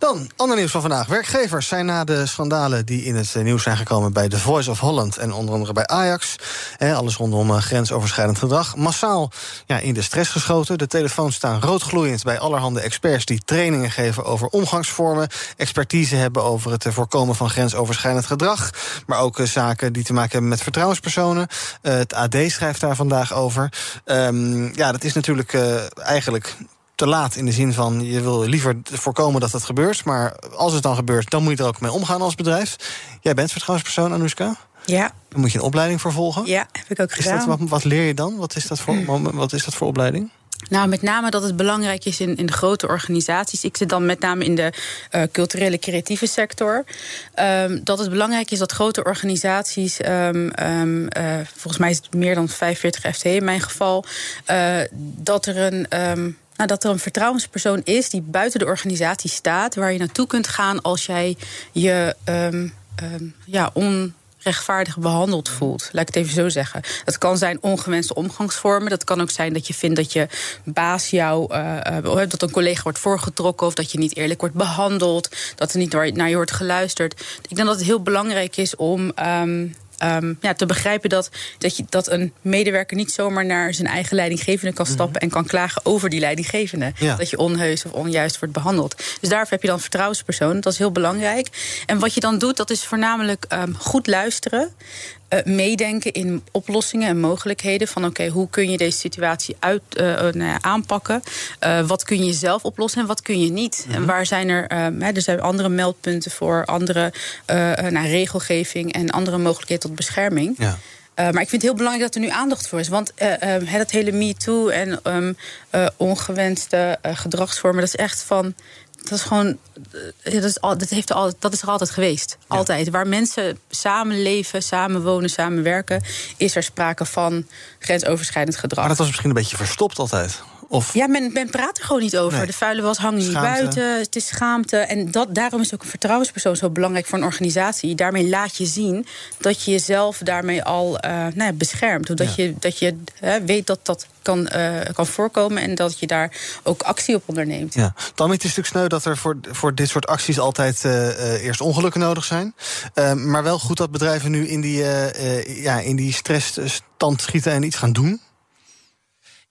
Dan, ander nieuws van vandaag. Werkgevers zijn na de schandalen die in het eh, nieuws zijn gekomen... bij The Voice of Holland en onder andere bij Ajax... alles rondom uh, grensoverschrijdend gedrag... massaal ja, in de stress geschoten. De telefoons staan roodgloeiend bij allerhande experts... die trainingen geven over omgangsvormen... expertise hebben over het voorkomen van grensoverschrijdend gedrag... maar ook zaken die te maken hebben met vertrouwenspersonen. het AD schrijft daar vandaag over. Um, ja, dat is natuurlijk eigenlijk te laat in de zin van je wil liever voorkomen dat het gebeurt. Maar als het dan gebeurt, dan moet je er ook mee omgaan als bedrijf. Jij bent vertrouwenspersoon, Anouska? Ja. Dan moet je een opleiding voor volgen. Ja, heb ik ook gedaan. Is dat, wat, wat, leer je dan? Wat is dat voor, wat is dat voor opleiding? Nou, met name dat het belangrijk is in, in de grote organisaties. Ik zit dan met name in de uh, culturele creatieve sector. Um, dat het belangrijk is dat grote organisaties, um, um, uh, volgens mij is het meer dan 45 FTE in mijn geval, uh, dat er een. Nou, dat er een vertrouwenspersoon is die buiten de organisatie staat, waar je naartoe kunt gaan als jij je ja, on, rechtvaardig behandeld voelt. Laat ik het even zo zeggen. Dat kan zijn ongewenste omgangsvormen. Dat kan ook zijn dat je vindt dat je baas jou, uh, dat een collega wordt voorgetrokken of dat je niet eerlijk wordt behandeld, dat er niet naar je wordt geluisterd. Ik denk dat het heel belangrijk is om. Um, um, ja, te begrijpen dat, dat, je, dat een medewerker niet zomaar naar zijn eigen leidinggevende kan stappen mhm. en kan klagen over die leidinggevende. Dat je onheus of onjuist wordt behandeld. Dus daarvoor heb je dan vertrouwenspersoon. Dat is heel belangrijk. En wat je dan doet, dat is voornamelijk um, goed luisteren. Uh, meedenken in oplossingen en mogelijkheden. Van oké, okay, hoe kun je deze situatie uit, uh, nou ja, aanpakken? Uh, wat kun je zelf oplossen en wat kun je niet? Mm -hmm. En waar zijn er, er zijn andere meldpunten voor, andere nou, regelgeving en andere mogelijkheden tot bescherming. Ja. Uh, maar ik vind het heel belangrijk dat er nu aandacht voor is. Want uh, uh, het hele MeToo en um, ongewenste gedragsvormen, dat is echt van dat is gewoon. Eh, dat is, al, dat, heeft al, dat is er altijd geweest. Altijd. Waar mensen samenleven, samenwonen, samenwerken, is er sprake van grensoverschrijdend gedrag. Maar dat was misschien een beetje verstopt altijd. Of... Ja, men, men praat er gewoon niet over. De vuile was hangen niet buiten. Het is schaamte. En dat, daarom is ook een vertrouwenspersoon zo belangrijk voor een organisatie. Daarmee laat je zien dat je jezelf daarmee al uh, nou ja, beschermt. Dat je, dat je weet dat dat kan, uh, kan voorkomen en dat je daar ook actie op onderneemt. Ja. Dan is het stuk sneu dat er voor, voor dit soort acties altijd uh, eerst ongelukken nodig zijn. maar wel goed dat bedrijven nu in die, ja, in die stressstand schieten en iets gaan doen.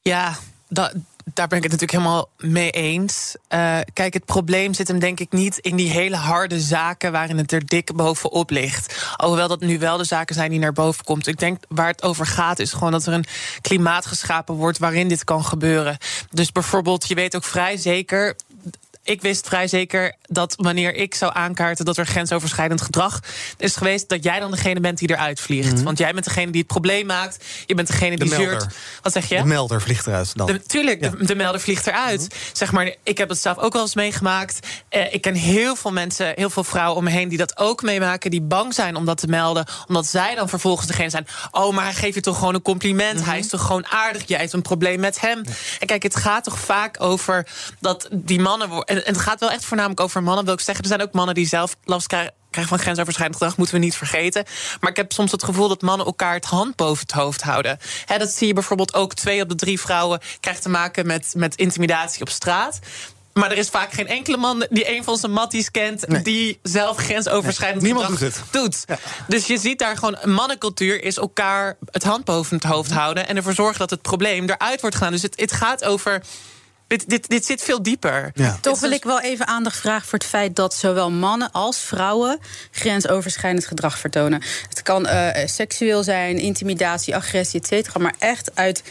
Ja, dat, daar ben ik het natuurlijk helemaal mee eens. Uh, kijk, het probleem zit hem denk ik niet in die hele harde zaken waarin het er dik bovenop ligt. Alhoewel dat nu wel de zaken zijn die naar boven komt. Ik denk waar het over gaat is gewoon dat er een klimaat geschapen wordt waarin dit kan gebeuren. Dus bijvoorbeeld, je weet ook vrij zeker ik wist vrij zeker dat wanneer ik zou aankaarten dat er grensoverschrijdend gedrag is geweest, dat jij dan degene bent die eruit vliegt. Mhm. Want jij bent degene die het probleem maakt. Je bent degene die zeurt. Wat zeg je? De melder vliegt eruit dan. De, tuurlijk, de, de, melder vliegt eruit. Mhm. Zeg maar, ik heb het zelf ook wel eens meegemaakt. Eh, ik ken heel veel mensen, heel veel vrouwen om me heen die dat ook meemaken, die bang zijn om dat te melden, omdat zij dan vervolgens degene zijn. Oh, maar hij geeft je toch gewoon een compliment. Mhm. Hij is toch gewoon aardig. Jij hebt een probleem met hem. En kijk, het gaat toch vaak over dat die mannen en, het gaat wel echt voornamelijk over mannen, wil ik zeggen. Er zijn ook mannen die zelf last krijgen krijgen van grensoverschrijdend gedrag, moeten we niet vergeten. Maar ik heb soms het gevoel dat mannen elkaar het hand boven het hoofd houden. dat zie je bijvoorbeeld ook. Twee op de drie vrouwen krijgt te maken met, met intimidatie op straat. Maar er is vaak geen enkele man die een van zijn matties kent... die zelf grensoverschrijdend nee. Niemand doet het. Doet. Dus je ziet daar gewoon... een mannencultuur is elkaar het hand boven het hoofd houden... en ervoor zorgen dat het probleem eruit wordt gedaan. Dus het, het gaat over dit, dit, dit zit veel dieper. Toch wil ik wel even aandacht vragen voor het feit dat zowel mannen als vrouwen grensoverschrijdend gedrag vertonen. Het kan uh, seksueel zijn, intimidatie, agressie, et cetera. Maar echt uit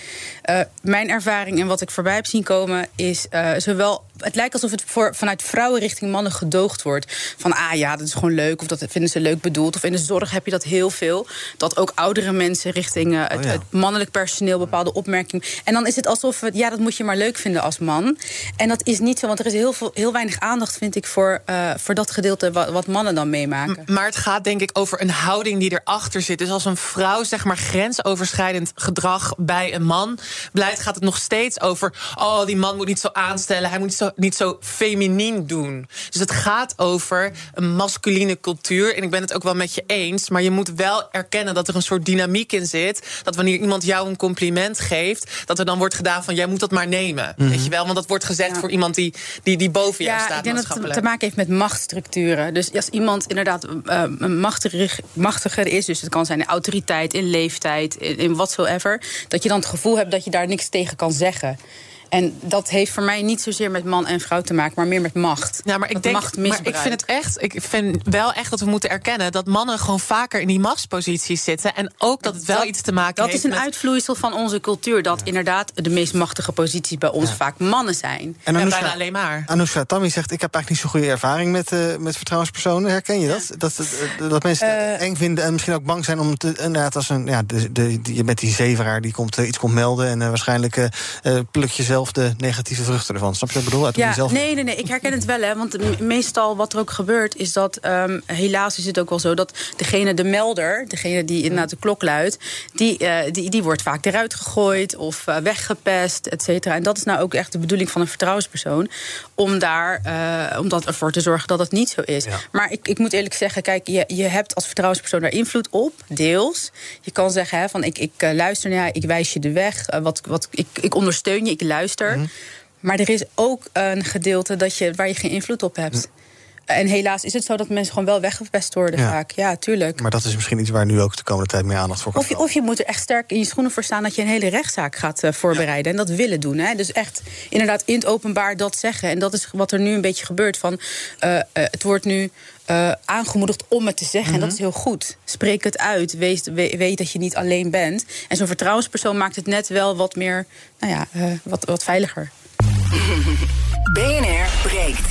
uh, mijn ervaring en wat ik voorbij heb zien komen, is uh, zowel het lijkt alsof het voor, vanuit vrouwen richting mannen gedoogd wordt. Van ah ja, dat is gewoon leuk. Of dat vinden ze leuk bedoeld. Of in de zorg heb je dat heel veel. Dat ook oudere mensen richting uh, het, oh het, mannelijk personeel bepaalde opmerkingen. En dan is het alsof het, ja, dat moet je maar leuk vinden als man. En dat is niet zo, want er is heel, veel, heel weinig aandacht, vind ik, voor, uh, voor dat gedeelte wat, wat, mannen dan meemaken. Maar het gaat denk ik over een houding die erachter zit. Dus als een vrouw, zeg maar, grensoverschrijdend gedrag bij een man blijft, gaat het nog steeds over. Oh, die man moet niet zo aanstellen. Hij moet niet zo niet zo feminien doen. Dus het gaat over een masculine cultuur. En ik ben het ook wel met je eens. Maar je moet wel erkennen dat er een soort dynamiek in zit. Dat wanneer iemand jou een compliment geeft, dat er dan wordt gedaan van jij moet dat maar nemen. Mhm. Weet je wel? Want dat wordt gezegd voor iemand die, die, die boven jou staat. Ik denk dat het te maken heeft met machtsstructuren. Dus als iemand inderdaad uh, machtiger, machtiger is, dus het kan zijn in autoriteit, in leeftijd, in, in whatsoever, dat je dan het gevoel hebt dat je daar niks tegen kan zeggen. En dat heeft voor mij niet zozeer met man en vrouw te maken, maar meer met macht. Ja, maar ik denk, maar ik vind het echt, ik vind wel echt dat we moeten erkennen dat mannen gewoon vaker in die machtsposities zitten. En ook dat het wel iets te maken dat heeft. Dat is een uitvloeisel van onze cultuur. Dat inderdaad de meest machtige posities bij ons vaak mannen zijn. En, Anoushka, bijna alleen maar. Anoushka Tammy zegt: Ik heb eigenlijk niet zo'n goede ervaring met, uh, met vertrouwenspersonen. Herken je dat? Dat, dat, dat mensen uh, eng vinden en misschien ook bang zijn om te. Inderdaad, als een. Ja, de, de, de, je met die zeveraar die komt, uh, iets komt melden. En waarschijnlijk pluk je zelf zelf de negatieve vruchten ervan. Snap je wat ik bedoel? Uit Ja, nee, nee, nee, ik herken het wel. Hè, want me- meestal wat er ook gebeurt, is dat ehm, helaas is het ook wel zo dat degene, de melder, degene die inderdaad de klok luidt, die, eh, die, die wordt vaak eruit gegooid of eh, weggepest, et cetera. En dat is nou ook echt de bedoeling van een vertrouwenspersoon, om, daar, eh, om dat ervoor te zorgen dat het niet zo is. Maar ik, ik moet eerlijk zeggen, kijk, je, je hebt als vertrouwenspersoon daar invloed op, deels. Je kan zeggen hè, van ik, ik luister naar ik wijs je de weg, wat, wat, ik, ik ondersteun je, ik luister. Maar er is ook een gedeelte dat je, waar je geen invloed op hebt. En helaas is het zo dat mensen gewoon wel weggepest worden Ja. vaak. Ja, tuurlijk. Maar dat is misschien iets waar nu ook de komende tijd meer aandacht voor komt. Of je, of je moet er echt sterk in je schoenen voor staan dat je een hele rechtszaak gaat eh, voorbereiden. En dat willen doen. Hè? Dus echt inderdaad in het openbaar dat zeggen. En dat is wat er nu een beetje gebeurt. Van, eh, eh, het wordt nu eh, aangemoedigd om het te zeggen. En dat is heel goed. Spreek het uit. Wees, we- weet dat je niet alleen bent. En zo'n vertrouwenspersoon maakt het net wel wat meer, nou ja, eh, wat, wat veiliger. BNR breekt.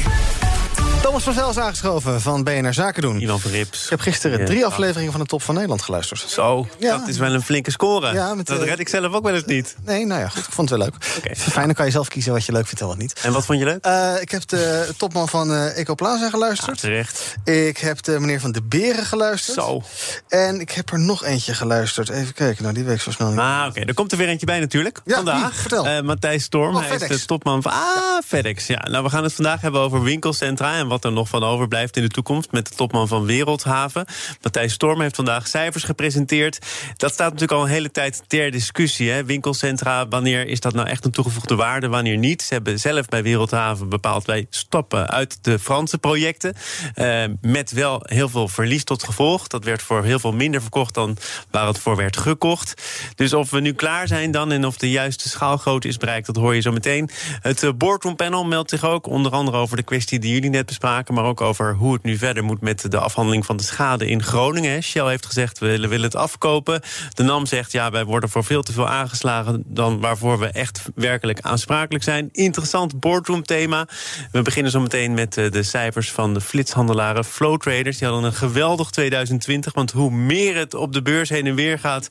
Thomas van is aangeschoven van BNR Zaken doen. Ivan Verrips. Ik heb gisteren Ja. drie afleveringen van de Top van Nederland geluisterd. Zo, Ja. dat is wel een flinke score. Ja, met, dat eh, red ik zelf ook wel eens niet. Nee, nou ja, goed. Ik vond het wel leuk. Fijn, dan kan je zelf kiezen wat je leuk vindt en wat niet. En wat vond je leuk? Eh, ik heb de topman van eh Ecoplaza geluisterd. Terecht. Ik heb de meneer van de Beren geluisterd. Zo. En ik heb er nog eentje geluisterd. Even kijken, nou die week zo snel niet. Ah, oké. Er komt er weer eentje bij natuurlijk. Ja, vandaag. wie? Vertel. Matthijs Storm. Oh, hij is de topman van. Ah, FedEx. Ja, nou, we gaan het vandaag hebben over winkelcentra. En wat er nog van overblijft in de toekomst. Met de topman van Wereldhaven. Matthijs Storm heeft vandaag cijfers gepresenteerd. Dat staat natuurlijk al een hele tijd ter discussie. Hè. Winkelcentra, wanneer is dat nou echt een toegevoegde waarde? Wanneer niet? Ze hebben zelf bij Wereldhaven bepaald. Wij stoppen uit de Franse projecten. eh, met wel heel veel verlies tot gevolg. Dat werd voor heel veel minder verkocht dan waar het voor werd gekocht. Dus of we nu klaar zijn dan en of de juiste schaalgrootte is bereikt, dat hoor je zo meteen. Het eh, Boardroom Panel meldt zich ook onder andere over de kwestie die jullie net bespraken, maar ook over hoe het nu verder moet met de afhandeling van de schade in Groningen. Shell heeft gezegd we willen, willen het afkopen. De NAM zegt ja, wij worden voor veel te veel aangeslagen dan waarvoor we echt werkelijk aansprakelijk zijn. Interessant boardroom thema. We beginnen zo meteen met eh, de cijfers van de flitshandelaren Flow Traders. Die hadden een geweldig 2020, want hoe meer het op de beurs heen en weer gaat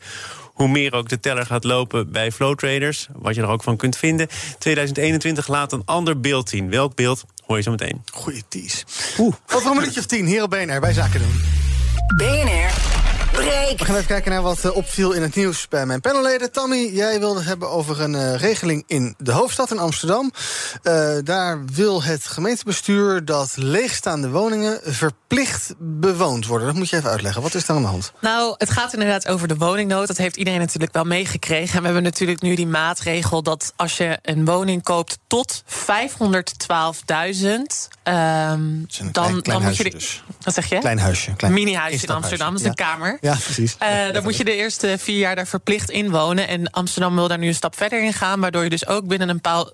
hoe meer ook de teller gaat lopen bij flow traders. Wat je er ook van kunt vinden. 2021 laat een ander beeld zien. Welk beeld hoor je zo meteen. Goeie tease. Over een minuutje of tien, hier op BNR, bij Zaken doen. BNR breekt. We gaan even kijken naar wat eh, opviel in het nieuws bij mijn panelleden. Tammy, jij wilde het hebben over een eh, regeling in de hoofdstad in Amsterdam. Eh, daar wil het gemeentebestuur dat leegstaande woningen verplicht bewoond worden. Dat moet je even uitleggen. Wat is daar aan de hand? Nou, het gaat inderdaad over de woningnood. Dat heeft iedereen natuurlijk wel meegekregen. En we hebben natuurlijk nu die maatregel dat als je een woning koopt tot 512.000, ehm dan, dan moet je. dus. Wat zeg je? Klein huisje. Klein Mini-huisje in. Amsterdam, dat is Ja. een kamer. Ja, precies. Eh, dan moet je de eerste vier jaar daar verplicht in wonen. En Amsterdam wil daar nu een stap verder in gaan, waardoor je dus ook binnen een bepaal-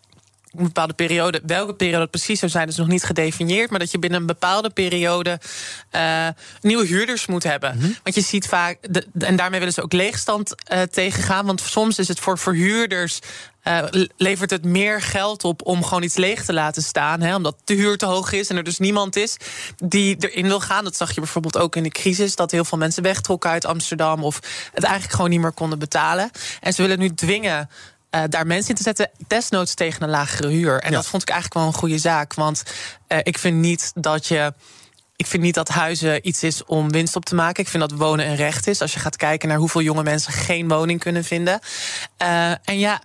een bepaalde periode, welke periode het precies zou zijn, is nog niet gedefinieerd, maar dat je binnen een bepaalde periode eh, nieuwe huurders moet hebben. Mhm. Want je ziet vaak, de, en daarmee willen ze ook leegstand eh, tegengaan, want soms is het voor verhuurders. Eh, le- levert het meer geld op om gewoon iets leeg te laten staan. Hè, omdat de huur te hoog is en er dus niemand is die erin wil gaan. Dat zag je bijvoorbeeld ook in de crisis. Dat heel veel mensen wegtrokken uit Amsterdam. Of het eigenlijk gewoon niet meer konden betalen. En ze willen nu dwingen eh, daar mensen in te zetten, desnoods tegen een lagere huur. En dat vond ik eigenlijk wel een goede zaak. Want eh, ik vind niet dat je. Ik vind niet dat huizen iets is om winst op te maken. Ik vind dat wonen een recht is. Als je gaat kijken naar hoeveel jonge mensen geen woning kunnen vinden. En ja.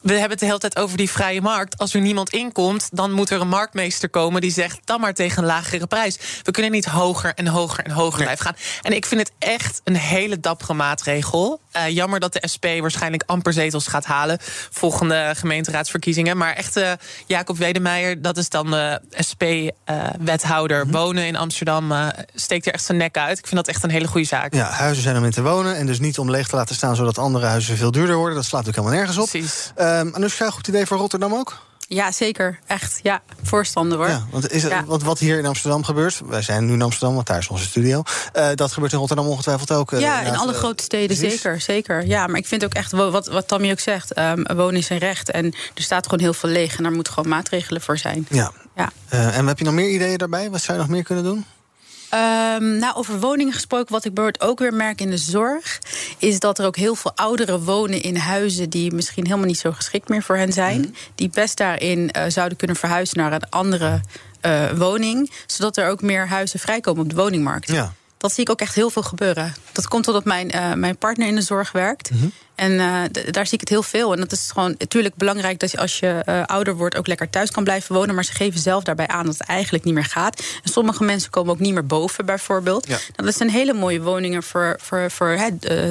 We hebben het de hele tijd over die vrije markt. Als er niemand inkomt, dan moet er een marktmeester komen die zegt: dan maar tegen een lagere prijs. We kunnen niet hoger en hoger en hoger blijven gaan. En ik vind het echt een hele dappere maatregel. Eh, jammer dat de SP waarschijnlijk amper zetels gaat halen. Volgende gemeenteraadsverkiezingen. Maar echt, eh, Jacob Wedemeijer, dat is dan de SP-wethouder. Wonen in Amsterdam eh, steekt er echt zijn nek uit. Ik vind dat echt een hele goede zaak. Ja, huizen zijn om in te wonen en dus niet om leeg te laten staan zodat andere huizen veel duurder worden. Dat slaat natuurlijk helemaal nergens op. Precies. Um, Anoushka, goed idee voor Rotterdam ook? Ja, zeker. Echt. Ja, voorstander hoor. Ja, want is het, Ja. wat, wat hier in Amsterdam gebeurt, wij zijn nu in Amsterdam, want daar is onze studio. eh, dat gebeurt in Rotterdam ongetwijfeld ook. eh, Ja, in alle eh, grote steden precies. zeker, zeker. Ja, maar ik vind ook echt, wat, wat Tammy ook zegt, ehm, wonen is een recht. En er staat gewoon heel veel leeg en daar moeten gewoon maatregelen voor zijn. Ja. Ja. En heb je nog meer ideeën daarbij? Wat zou je nog meer kunnen doen? Um, nou, over woningen gesproken, wat ik bijvoorbeeld ook weer merk in de zorg, is dat er ook heel veel ouderen wonen in huizen die misschien helemaal niet zo geschikt meer voor hen zijn. Mhm. Die best daarin uh, zouden kunnen verhuizen naar een andere uh, woning, zodat er ook meer huizen vrijkomen op de woningmarkt. Ja. Dat zie ik ook echt heel veel gebeuren. Dat komt omdat mijn, uh, mijn partner in de zorg werkt. Mm en uh, daar zie ik het heel veel. En dat is gewoon natuurlijk belangrijk dat je als je uh, ouder wordt ook lekker thuis kan blijven wonen. Maar ze geven zelf daarbij aan dat het eigenlijk niet meer gaat. En sommige mensen komen ook niet meer boven, bijvoorbeeld. Ja. Nou, dat zijn hele mooie woningen voor, voor, voor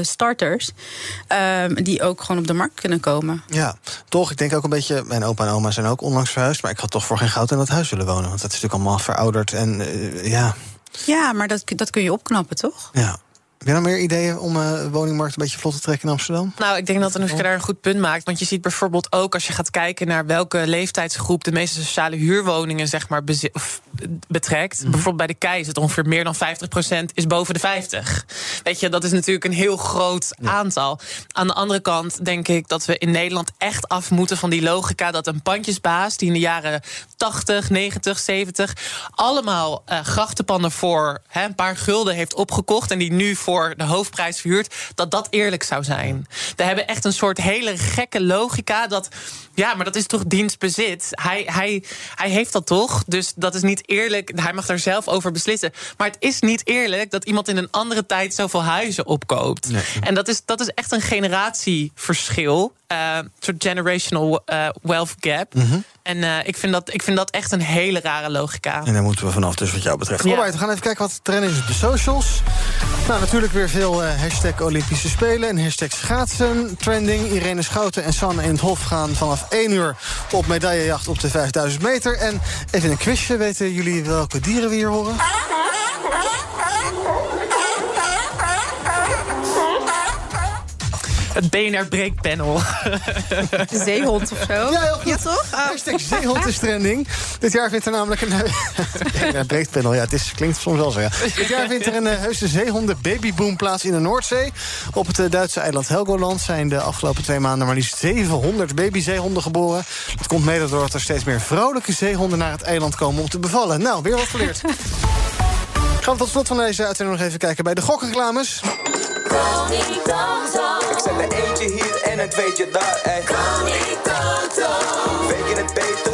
starters. Um, die ook gewoon op de markt kunnen komen. Ja, toch. Ik denk ook een beetje. Mijn opa en oma zijn ook onlangs verhuisd. Maar ik had toch voor geen goud in dat huis willen wonen. Want dat is natuurlijk allemaal verouderd. En ja. Ja, maar dat, dat kun je opknappen, toch? Ja. Heb je nou meer ideeën om uh, de woningmarkt een beetje vlot te trekken in Amsterdam? Nou, ik denk dat Anoukje daar een goed punt maakt. Want je ziet bijvoorbeeld ook als je gaat kijken naar welke leeftijdsgroep de meeste sociale huurwoningen zeg maar, betrekt. Mhm. Bijvoorbeeld bij de KEI is het ongeveer meer dan 50% is boven de 50. Weet je, dat is natuurlijk een heel groot aantal. Aan de andere kant denk ik dat we in Nederland echt af moeten van die logica dat een pandjesbaas die in de jaren 80, 90, 70 allemaal uh, grachtenpanden voor hè, een paar gulden heeft opgekocht en die nu voor de hoofdprijs verhuurt, dat dat eerlijk zou zijn. We hebben echt een soort hele gekke logica dat, ja, maar dat is toch dienstbezit. Hij, hij, hij heeft dat toch, dus dat is niet eerlijk. Hij mag daar zelf over beslissen. Maar het is niet eerlijk dat iemand in een andere tijd zoveel huizen opkoopt. En dat is, dat is echt een generatieverschil. Uh, soort generational uh, wealth gap. Mm En uh, ik, vind dat, ik vind dat echt een hele rare logica. En daar moeten we vanaf, dus wat jou betreft. Ja. Alright, we gaan even kijken wat de trend is op de socials. Nou, natuurlijk weer veel uh, hashtag Olympische Spelen en hashtag schaatsen trending. Irene Schouten en Sanne in het Hof gaan vanaf 1 uur op medaillejacht op de 5000 meter. En even een quizje, weten jullie welke dieren we hier horen? Het BNR Breekpanel. Zeehond of zo? Ja, ja toch? Oh. Hashtag zeehond is trending. Dit jaar vindt er namelijk een... BNR Breekpanel, ja, het is, klinkt soms wel zo, ja. Dit jaar vindt er een uh, heuse zeehonden babyboom plaats in de Noordzee. Op het uh, Duitse eiland Helgoland zijn de afgelopen twee maanden... maar liefst 700 babyzeehonden geboren. Dat komt mede doordat er steeds meer vrouwelijke zeehonden... naar het eiland komen om te bevallen. Nou, weer wat geleerd. Gaan we tot slot van deze uitzending nog even kijken bij de gokreclames. Ik zet er eentje hier en het weet je daar. Ey. Weet je het beter?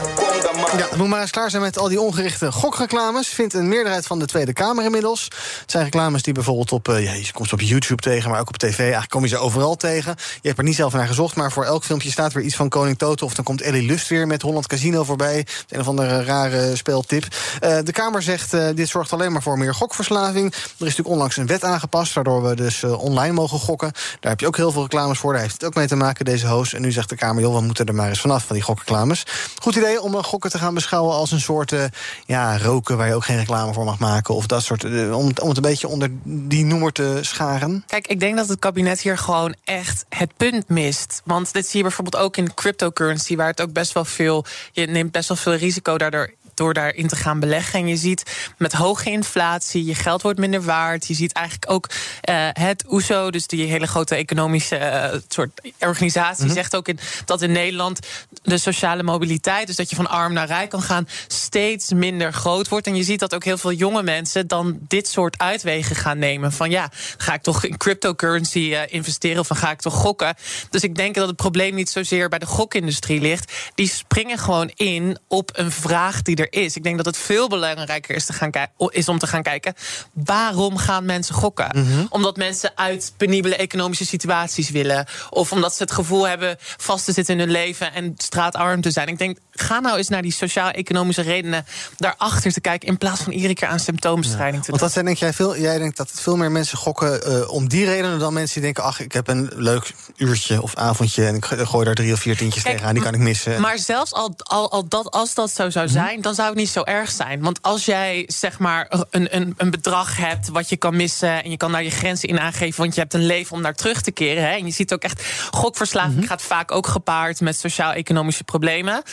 Maar. Ja, moet maar eens klaar zijn met al die ongerichte gokreclames. Vindt een meerderheid van de Tweede Kamer inmiddels. Het zijn reclames die bijvoorbeeld op, ja, je komt op YouTube tegen, maar ook op tv. Eigenlijk kom je ze overal tegen. Je hebt er niet zelf naar gezocht, maar voor elk filmpje staat weer iets van Koning Toto. Of dan komt Ellie Lust weer met Holland Casino voorbij. Een of andere rare speeltip. Uh, de Kamer zegt, uh, dit zorgt alleen maar voor meer gokverslaving. Er is natuurlijk onlangs een wet aangepast, waardoor we dus online mogen gokken. Daar heb je ook heel veel reclames voor. Daar heeft het ook mee te maken, deze host. En nu zegt de Kamer, joh, we moeten er maar eens vanaf van die gokreclames. Goed idee om gokken te gaan beschouwen als een soort uh, ja, roken... waar je ook geen reclame voor mag maken. Of dat soort, uh, om, om het een beetje onder die noemer te scharen. Kijk, ik denk dat het kabinet hier gewoon echt het punt mist. Want dit zie je bijvoorbeeld ook in cryptocurrency... waar het ook best wel veel... je neemt best wel veel risico daardoor door daarin te gaan beleggen. En je ziet met hoge inflatie, je geld wordt minder waard. Je ziet eigenlijk ook uh, het OESO, dus die hele grote economische uh, soort organisatie, mm -hmm. zegt ook in, dat in Nederland de sociale mobiliteit, dus dat je van arm naar rijk kan gaan, steeds minder groot wordt. En je ziet dat ook heel veel jonge mensen dan dit soort uitwegen gaan nemen. Van ja, ga ik toch in cryptocurrency uh, investeren of ga ik toch gokken? Dus ik denk dat het probleem niet zozeer bij de gokindustrie ligt. Die springen gewoon in op een vraag die er is. Ik denk dat het veel belangrijker is, te gaan is om te gaan kijken... waarom gaan mensen gokken? Mm -hmm. Omdat mensen uit penibele economische situaties willen... of omdat ze het gevoel hebben vast te zitten in hun leven... en straatarm te zijn. Ik denk, ga nou eens naar die sociaal-economische redenen... daarachter te kijken, in plaats van iedere keer aan symptoombestrijding ja. te doen. Want dat denk jij, veel, jij denkt dat veel meer mensen gokken uh, om die redenen... dan mensen die denken, ach, ik heb een leuk uurtje of avondje... en ik gooi daar drie of vier tientjes tegenaan, die kan ik missen. Maar zelfs al, al, al dat, als dat zo zou zijn... Mm -hmm. dan zou het niet zo erg zijn. Want als jij zeg maar een, een, een bedrag hebt wat je kan missen en je kan daar je grenzen in aangeven, want je hebt een leven om naar terug te keren. Hè, en je ziet ook echt, gokverslaving mm -hmm. gaat vaak ook gepaard met sociaal-economische problemen.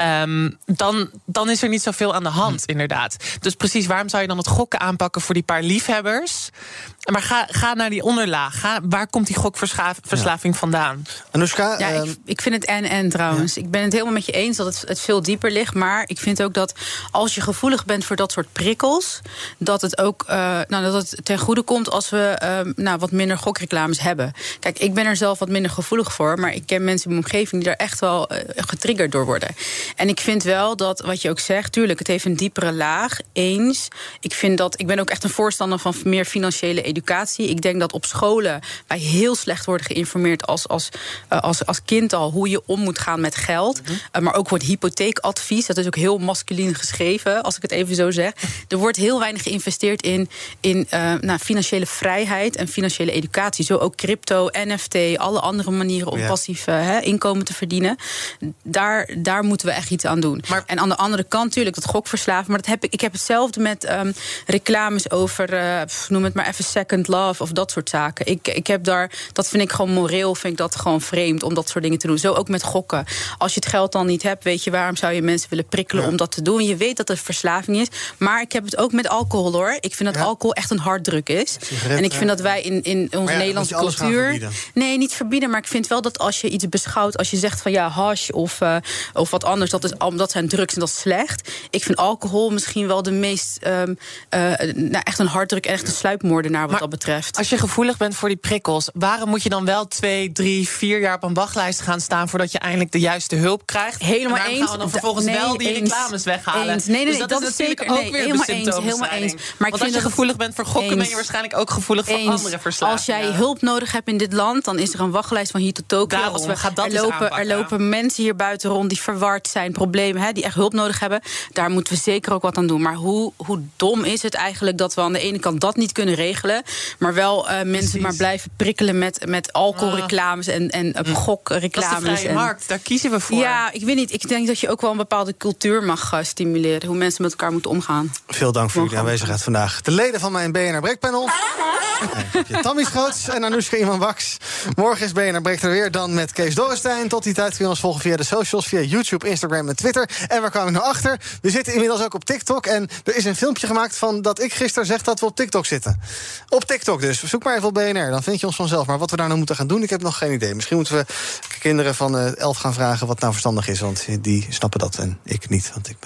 Um, dan, dan is er niet zoveel aan de hand, mm -hmm. inderdaad. Dus precies, waarom zou je dan het gokken aanpakken voor die paar liefhebbers? Maar ga, ga naar die onderlaag. Ga, waar komt die gokverslaving ja. vandaan? Anoushka? Ja, um... ik, ik, vind het en-en trouwens. Ja. Ik ben het helemaal met je eens dat het, het veel dieper ligt. Maar ik vind ook dat dat als je gevoelig bent voor dat soort prikkels, dat het ook uh, nou, dat het ten goede komt als we uh, nou, wat minder gokreclames hebben. Kijk, ik ben er zelf wat minder gevoelig voor, maar ik ken mensen in mijn omgeving die daar echt wel uh, getriggerd door worden. En ik vind wel dat, wat je ook zegt, tuurlijk, het heeft een diepere laag. Eens. Ik vind dat, ik ben ook echt een voorstander van meer financiële educatie. Ik denk dat op scholen wij heel slecht worden geïnformeerd als, als, als, als kind al hoe je om moet gaan met geld. Mm maar ook wordt hypotheekadvies, dat is ook heel geschreven, als ik het even zo zeg. Er wordt heel weinig geïnvesteerd in, in uh, nou, financiële vrijheid en financiële educatie. Zo ook crypto, NFT, alle andere manieren om ja. passief uh, inkomen te verdienen. Daar, daar moeten we echt iets aan doen. Maar, en aan de andere kant natuurlijk dat gokverslaven. Maar dat heb ik, ik heb hetzelfde met um, reclames over, uh, noem het maar even second love of dat soort zaken. Ik, ik heb daar, dat vind ik gewoon moreel, vind ik dat gewoon vreemd om dat soort dingen te doen. Zo ook met gokken. Als je het geld dan niet hebt, weet je waarom zou je mensen willen prikkelen ja. om dat te doen? Je weet dat het verslaving is. Maar ik heb het ook met alcohol hoor. Ik vind dat ja. alcohol echt een harddruk is. En ik vind dat wij in, in onze ja, Nederlandse cultuur. Nee, niet verbieden. Maar ik vind wel dat als je iets beschouwt, als je zegt van ja, hash of, uh, of wat anders, dat, is, dat zijn drugs en dat is slecht. Ik vind alcohol misschien wel de meest um, uh, nou, echt een harddruk, echt een sluipmoordenaar wat maar dat betreft. Als je gevoelig bent voor die prikkels, waarom moet je dan wel twee, drie, vier jaar op een wachtlijst gaan staan voordat je eindelijk de juiste hulp krijgt? Helemaal en eens. gaan we dan vervolgens nee, wel die eens, reclames weghalen. Eens. Nee, nee, dus dat, dat is zeker, ook nee, weer helemaal een eens, helemaal eens. Maar Want als je gevoelig bent voor gokken, eens. ben je waarschijnlijk ook gevoelig voor andere verslavingen. Als jij hulp nodig hebt in dit land, dan is er een wachtlijst van hier tot Tokio. Daarom, Als we, dat er, lopen, er lopen mensen hier buiten rond die verward zijn, problemen, hè, die echt hulp nodig hebben. Daar moeten we zeker ook wat aan doen. Maar hoe, hoe dom is het eigenlijk dat we aan de ene kant dat niet kunnen regelen, maar wel uh, mensen maar blijven prikkelen met, met alcoholreclames en, en uh, gokreclames. Dat is de vrije en, markt, daar kiezen we voor. Ja, ik weet niet. Ik denk dat je ook wel een bepaalde cultuur mag uh, stimuleren. Hoe mensen met elkaar moeten omgaan. Veel dank voor jullie aanwezigheid vandaag. De leden van mijn BNR Breekpanel. Nee, Tammy Schoots en Anoushka Iman Wax. Morgen is BNR Breekt er weer. Dan met Kees Dorrestein. Tot die tijd kun je ons volgen via de socials. Via YouTube, Instagram en Twitter. En waar kwam ik nou achter? We zitten inmiddels ook op TikTok. En er is een filmpje gemaakt van dat ik gisteren zeg dat we op TikTok zitten. Op TikTok dus. Zoek maar even op BNR. Dan vind je ons vanzelf. Maar wat we daar nou moeten gaan doen, ik heb nog geen idee. Misschien moeten we kinderen van uh, elf gaan vragen wat nou verstandig is. Want die snappen dat en ik niet, want ik ben